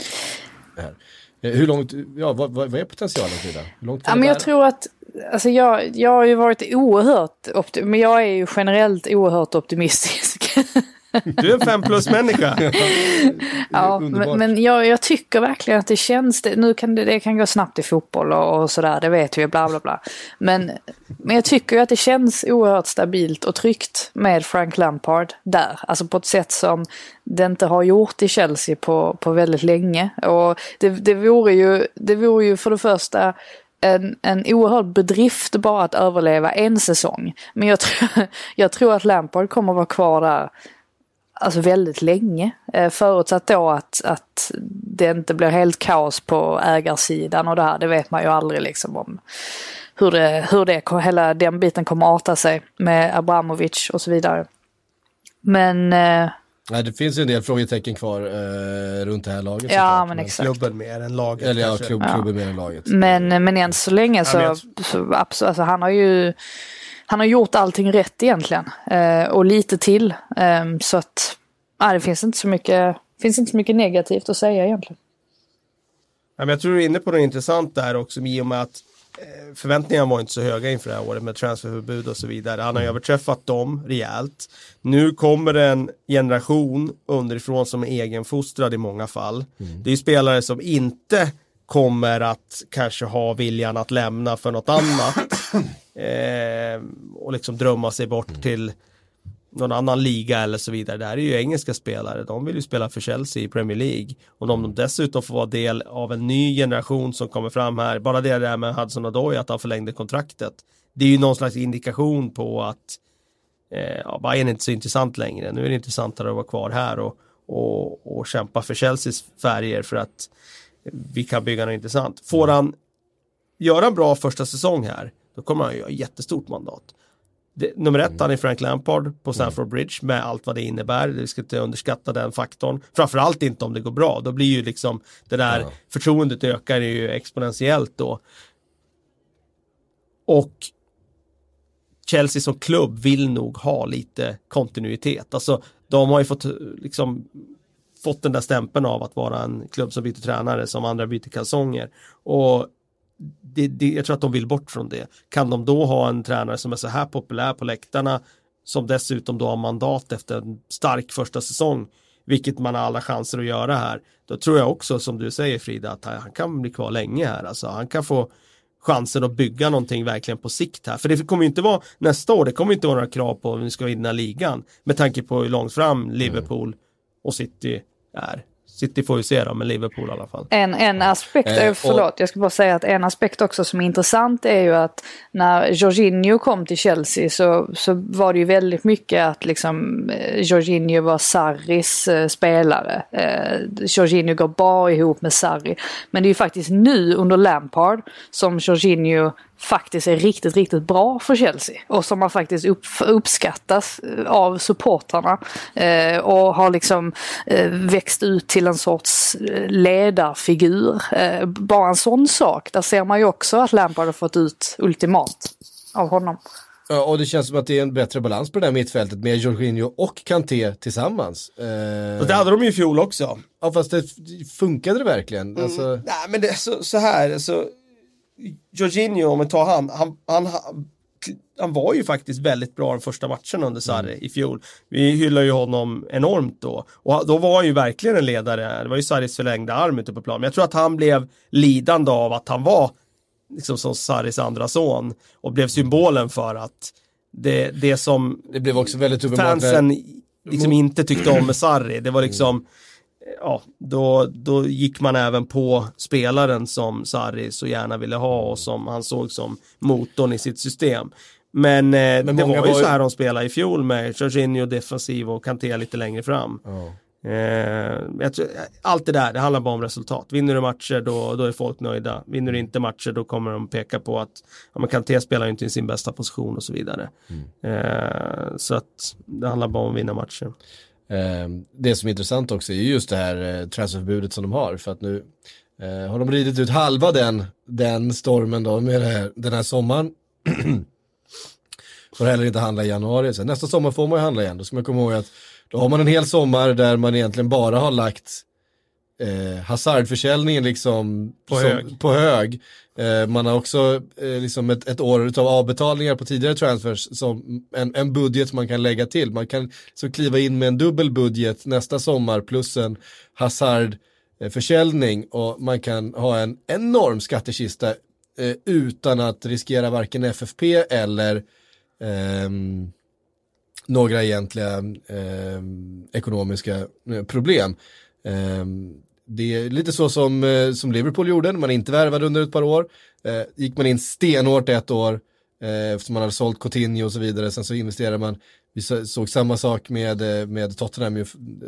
Här. Eh, hur långt, ja vad, vad är potentialen Frida? Hur långt
ja, men jag tror att, alltså jag, jag har ju varit oerhört, optim men jag är ju generellt oerhört optimistisk.
Du är en fem plus människa.
ja, men, men jag, jag, tycker verkligen att det känns, det, nu kan det, det kan gå snabbt i fotboll och, och sådär, det vet vi, bla bla bla. Men, men jag tycker att det känns oerhört stabilt och tryggt med Frank Lampard där. Alltså på ett sätt som det inte har gjort i Chelsea på, på väldigt länge. Och det, det, vore ju, det vore ju för det första en, en oerhörd bedrift bara att överleva en säsong. Men jag tror, jag tror att Lampard kommer vara kvar där alltså väldigt länge. Eh, förutsatt då att, att det inte blir helt kaos på ägarsidan och det här, det vet man ju aldrig liksom om hur det, hur det, hela den biten kommer att arta sig med Abramovic och så vidare. Men... Eh,
Nej, det finns ju en del frågetecken kvar eh, runt det här laget.
Ja, men exakt.
Klubben mer än laget.
Eller ja, klubb, klubben mer än laget.
Men, men än så länge så, ja, så absolut, alltså, han har ju han har gjort allting rätt egentligen. Eh, och lite till. Eh, så att ja, det finns inte så mycket, finns inte så mycket negativt att säga egentligen.
Ja, men jag tror du är inne på något intressant där också i och med att förväntningarna var inte så höga inför det här året med transferförbud och så vidare. Han har mm. överträffat dem rejält. Nu kommer det en generation underifrån som är egenfostrad i många fall. Mm. Det är spelare som inte kommer att kanske ha viljan att lämna för något annat. eh, och liksom drömma sig bort mm. till någon annan liga eller så vidare. Det här är ju engelska spelare. De vill ju spela för Chelsea i Premier League. Och om de dessutom får vara del av en ny generation som kommer fram här. Bara det där med Hudson Odoi att han förlängde kontraktet. Det är ju någon slags indikation på att eh, ja, Bayern är inte så intressant längre. Nu är det intressantare att vara kvar här och, och, och kämpa för Chelseas färger för att vi kan bygga något intressant. Får han göra en bra första säsong här, då kommer han ju ha jättestort mandat. Det, nummer ett, mm. han är Frank Lampard på Stamford Bridge med allt vad det innebär. Vi ska inte underskatta den faktorn. Framförallt inte om det går bra. Då blir ju liksom det där ja. förtroendet ökar ju exponentiellt då. Och Chelsea som klubb vill nog ha lite kontinuitet. Alltså de har ju fått liksom fått den där stämpeln av att vara en klubb som byter tränare som andra byter kalsonger. Och det, det, jag tror att de vill bort från det. Kan de då ha en tränare som är så här populär på läktarna som dessutom då har mandat efter en stark första säsong vilket man har alla chanser att göra här. Då tror jag också som du säger Frida att han kan bli kvar länge här. Alltså, han kan få chansen att bygga någonting verkligen på sikt här. För det kommer ju inte vara nästa år, det kommer inte vara några krav på att vi ska vinna ligan med tanke på hur långt fram Liverpool och City är. City får ju se då, men Liverpool i alla fall.
En, en aspekt, eh, förlåt, jag ska bara säga att en aspekt också som är intressant är ju att när Jorginho kom till Chelsea så, så var det ju väldigt mycket att liksom eh, Jorginho var Sarris eh, spelare. Eh, Jorginho går bra ihop med Sarri. Men det är ju faktiskt nu under Lampard som Jorginho faktiskt är riktigt, riktigt bra för Chelsea. Och som man faktiskt upp, uppskattas eh, av supportrarna. Eh, och har liksom eh, växt ut till en sorts eh, ledarfigur. Eh, bara en sån sak. Där ser man ju också att Lampard har fått ut ultimat av honom.
Ja, och det känns som att det är en bättre balans på det där mittfältet med Jorginho och Kanté tillsammans. Eh,
Och det hade de ju i fjol också.
ja, fast det funkade det verkligen?
Mm.
Alltså,
Nej men det är så, så här, så Jorginho om vi tar han, han, han, han var ju faktiskt väldigt bra de första matcherna under Sarri
Mm.
i fjol. Vi hyllar ju honom enormt då. Och då var han ju verkligen en ledare. Det var ju Sarris förlängda arm ute på plan. Men jag tror att han blev lidande av att han var liksom som Sarris andra son och blev symbolen för att det, det som
det blev också väldigt
fansen liksom inte tyckte om med Sarri. Det var liksom, ja, då, då gick man även på spelaren som Sarri så gärna ville ha och som han såg som motorn i sitt system. Men, eh, det
många
var ju
var
så här de spelade i fjol med Jorginho defensiv och Kanté lite längre fram.
Ja.
Eh, tror, allt det där, det handlar bara om resultat. Vinner du matcher då, då är folk nöjda. Vinner du inte matcher då kommer de peka på att ja, men Kanté spelar ju inte i sin bästa position och så vidare. Eh, så att det handlar bara om att vinna matcher.
Ehm, det som är intressant också är just det här eh, transferförbudet som de har. För att nu eh, har de ridit ut halva den, den stormen då med det här, den här sommaren. får heller inte handla i januari. Sen nästa sommar får man ju handla igen. Då ska man komma ihåg att då har man en hel sommar där man egentligen bara har lagt eh, Hazard-försäljningen liksom
På
som-
hög.
På hög. Eh, man har också eh, liksom ett, ett år av avbetalningar på tidigare transfers som en, en budget man kan lägga till. Man kan så kliva in med en dubbel budget nästa sommar plus en Hazard-försäljning och man kan ha en enorm skattekista eh, utan att riskera varken FFP eller ehm, några egentliga ehm, ekonomiska eh, problem. Ehm, det är lite så som, eh, som Liverpool gjorde när man inte värvade under ett par år. Eh, gick man in stenhårt ett år eh, eftersom man hade sålt Coutinho och så vidare. Sen så investerade man, vi såg samma sak med, eh, med Tottenham ju,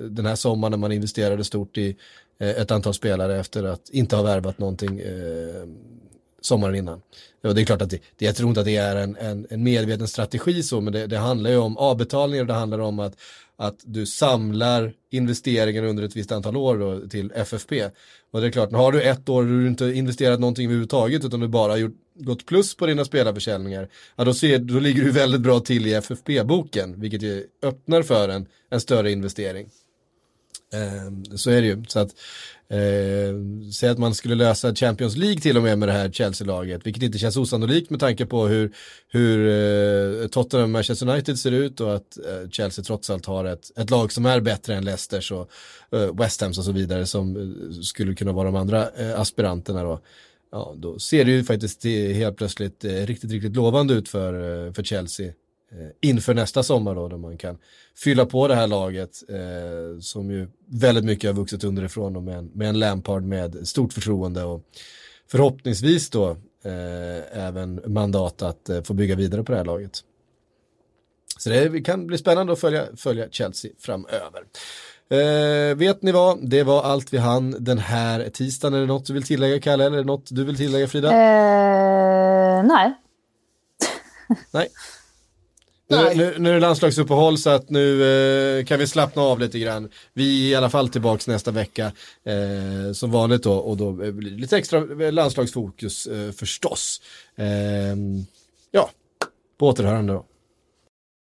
den här sommaren när man investerade stort i eh, ett antal spelare efter att inte ha värvat någonting eh, sommaren innan. Ja, det är klart att det, det, jag tror inte att det är en, en, en medveten strategi så, men det, det handlar ju om avbetalningar och det handlar om att, att du samlar investeringar under ett visst antal år då, till FFP. Och det är klart, har du ett år och du inte investerat någonting överhuvudtaget utan du bara har gjort, gått plus på dina spelarförsäljningar, ja då, ser, då ligger du väldigt bra till i FFP-boken, vilket ju öppnar för en, en större investering. Eh, så är det ju. Så att, eh, säg att man skulle lösa Champions League till och med med det här Chelsea-laget, vilket inte känns osannolikt med tanke på hur, hur eh, Tottenham och Manchester United ser ut och att eh, Chelsea trots allt har ett, ett lag som är bättre än Leicesters och eh, West Hams och så vidare som eh, skulle kunna vara de andra eh, aspiranterna då. Ja, då ser det ju faktiskt eh, helt plötsligt eh, riktigt, riktigt lovande ut för, eh, för Chelsea inför nästa sommar då, där man kan fylla på det här laget eh, som ju väldigt mycket har vuxit underifrån och med en, med en Lampard med stort förtroende och förhoppningsvis då eh, även mandat att eh, få bygga vidare på det här laget. Så det kan bli spännande att följa, följa Chelsea framöver. Eh, vet ni vad, det var allt vi hann den här tisdagen. Är det något du vill tillägga Kalle eller är det något du vill tillägga Frida?
Eh, nej.
Nej. Nu, nu, nu är det landslagsuppehåll så att nu eh, kan vi slappna av lite grann. Vi är i alla fall tillbaks nästa vecka eh, som vanligt då och då blir det lite extra landslagsfokus eh, förstås. Eh, ja, på återhörande då.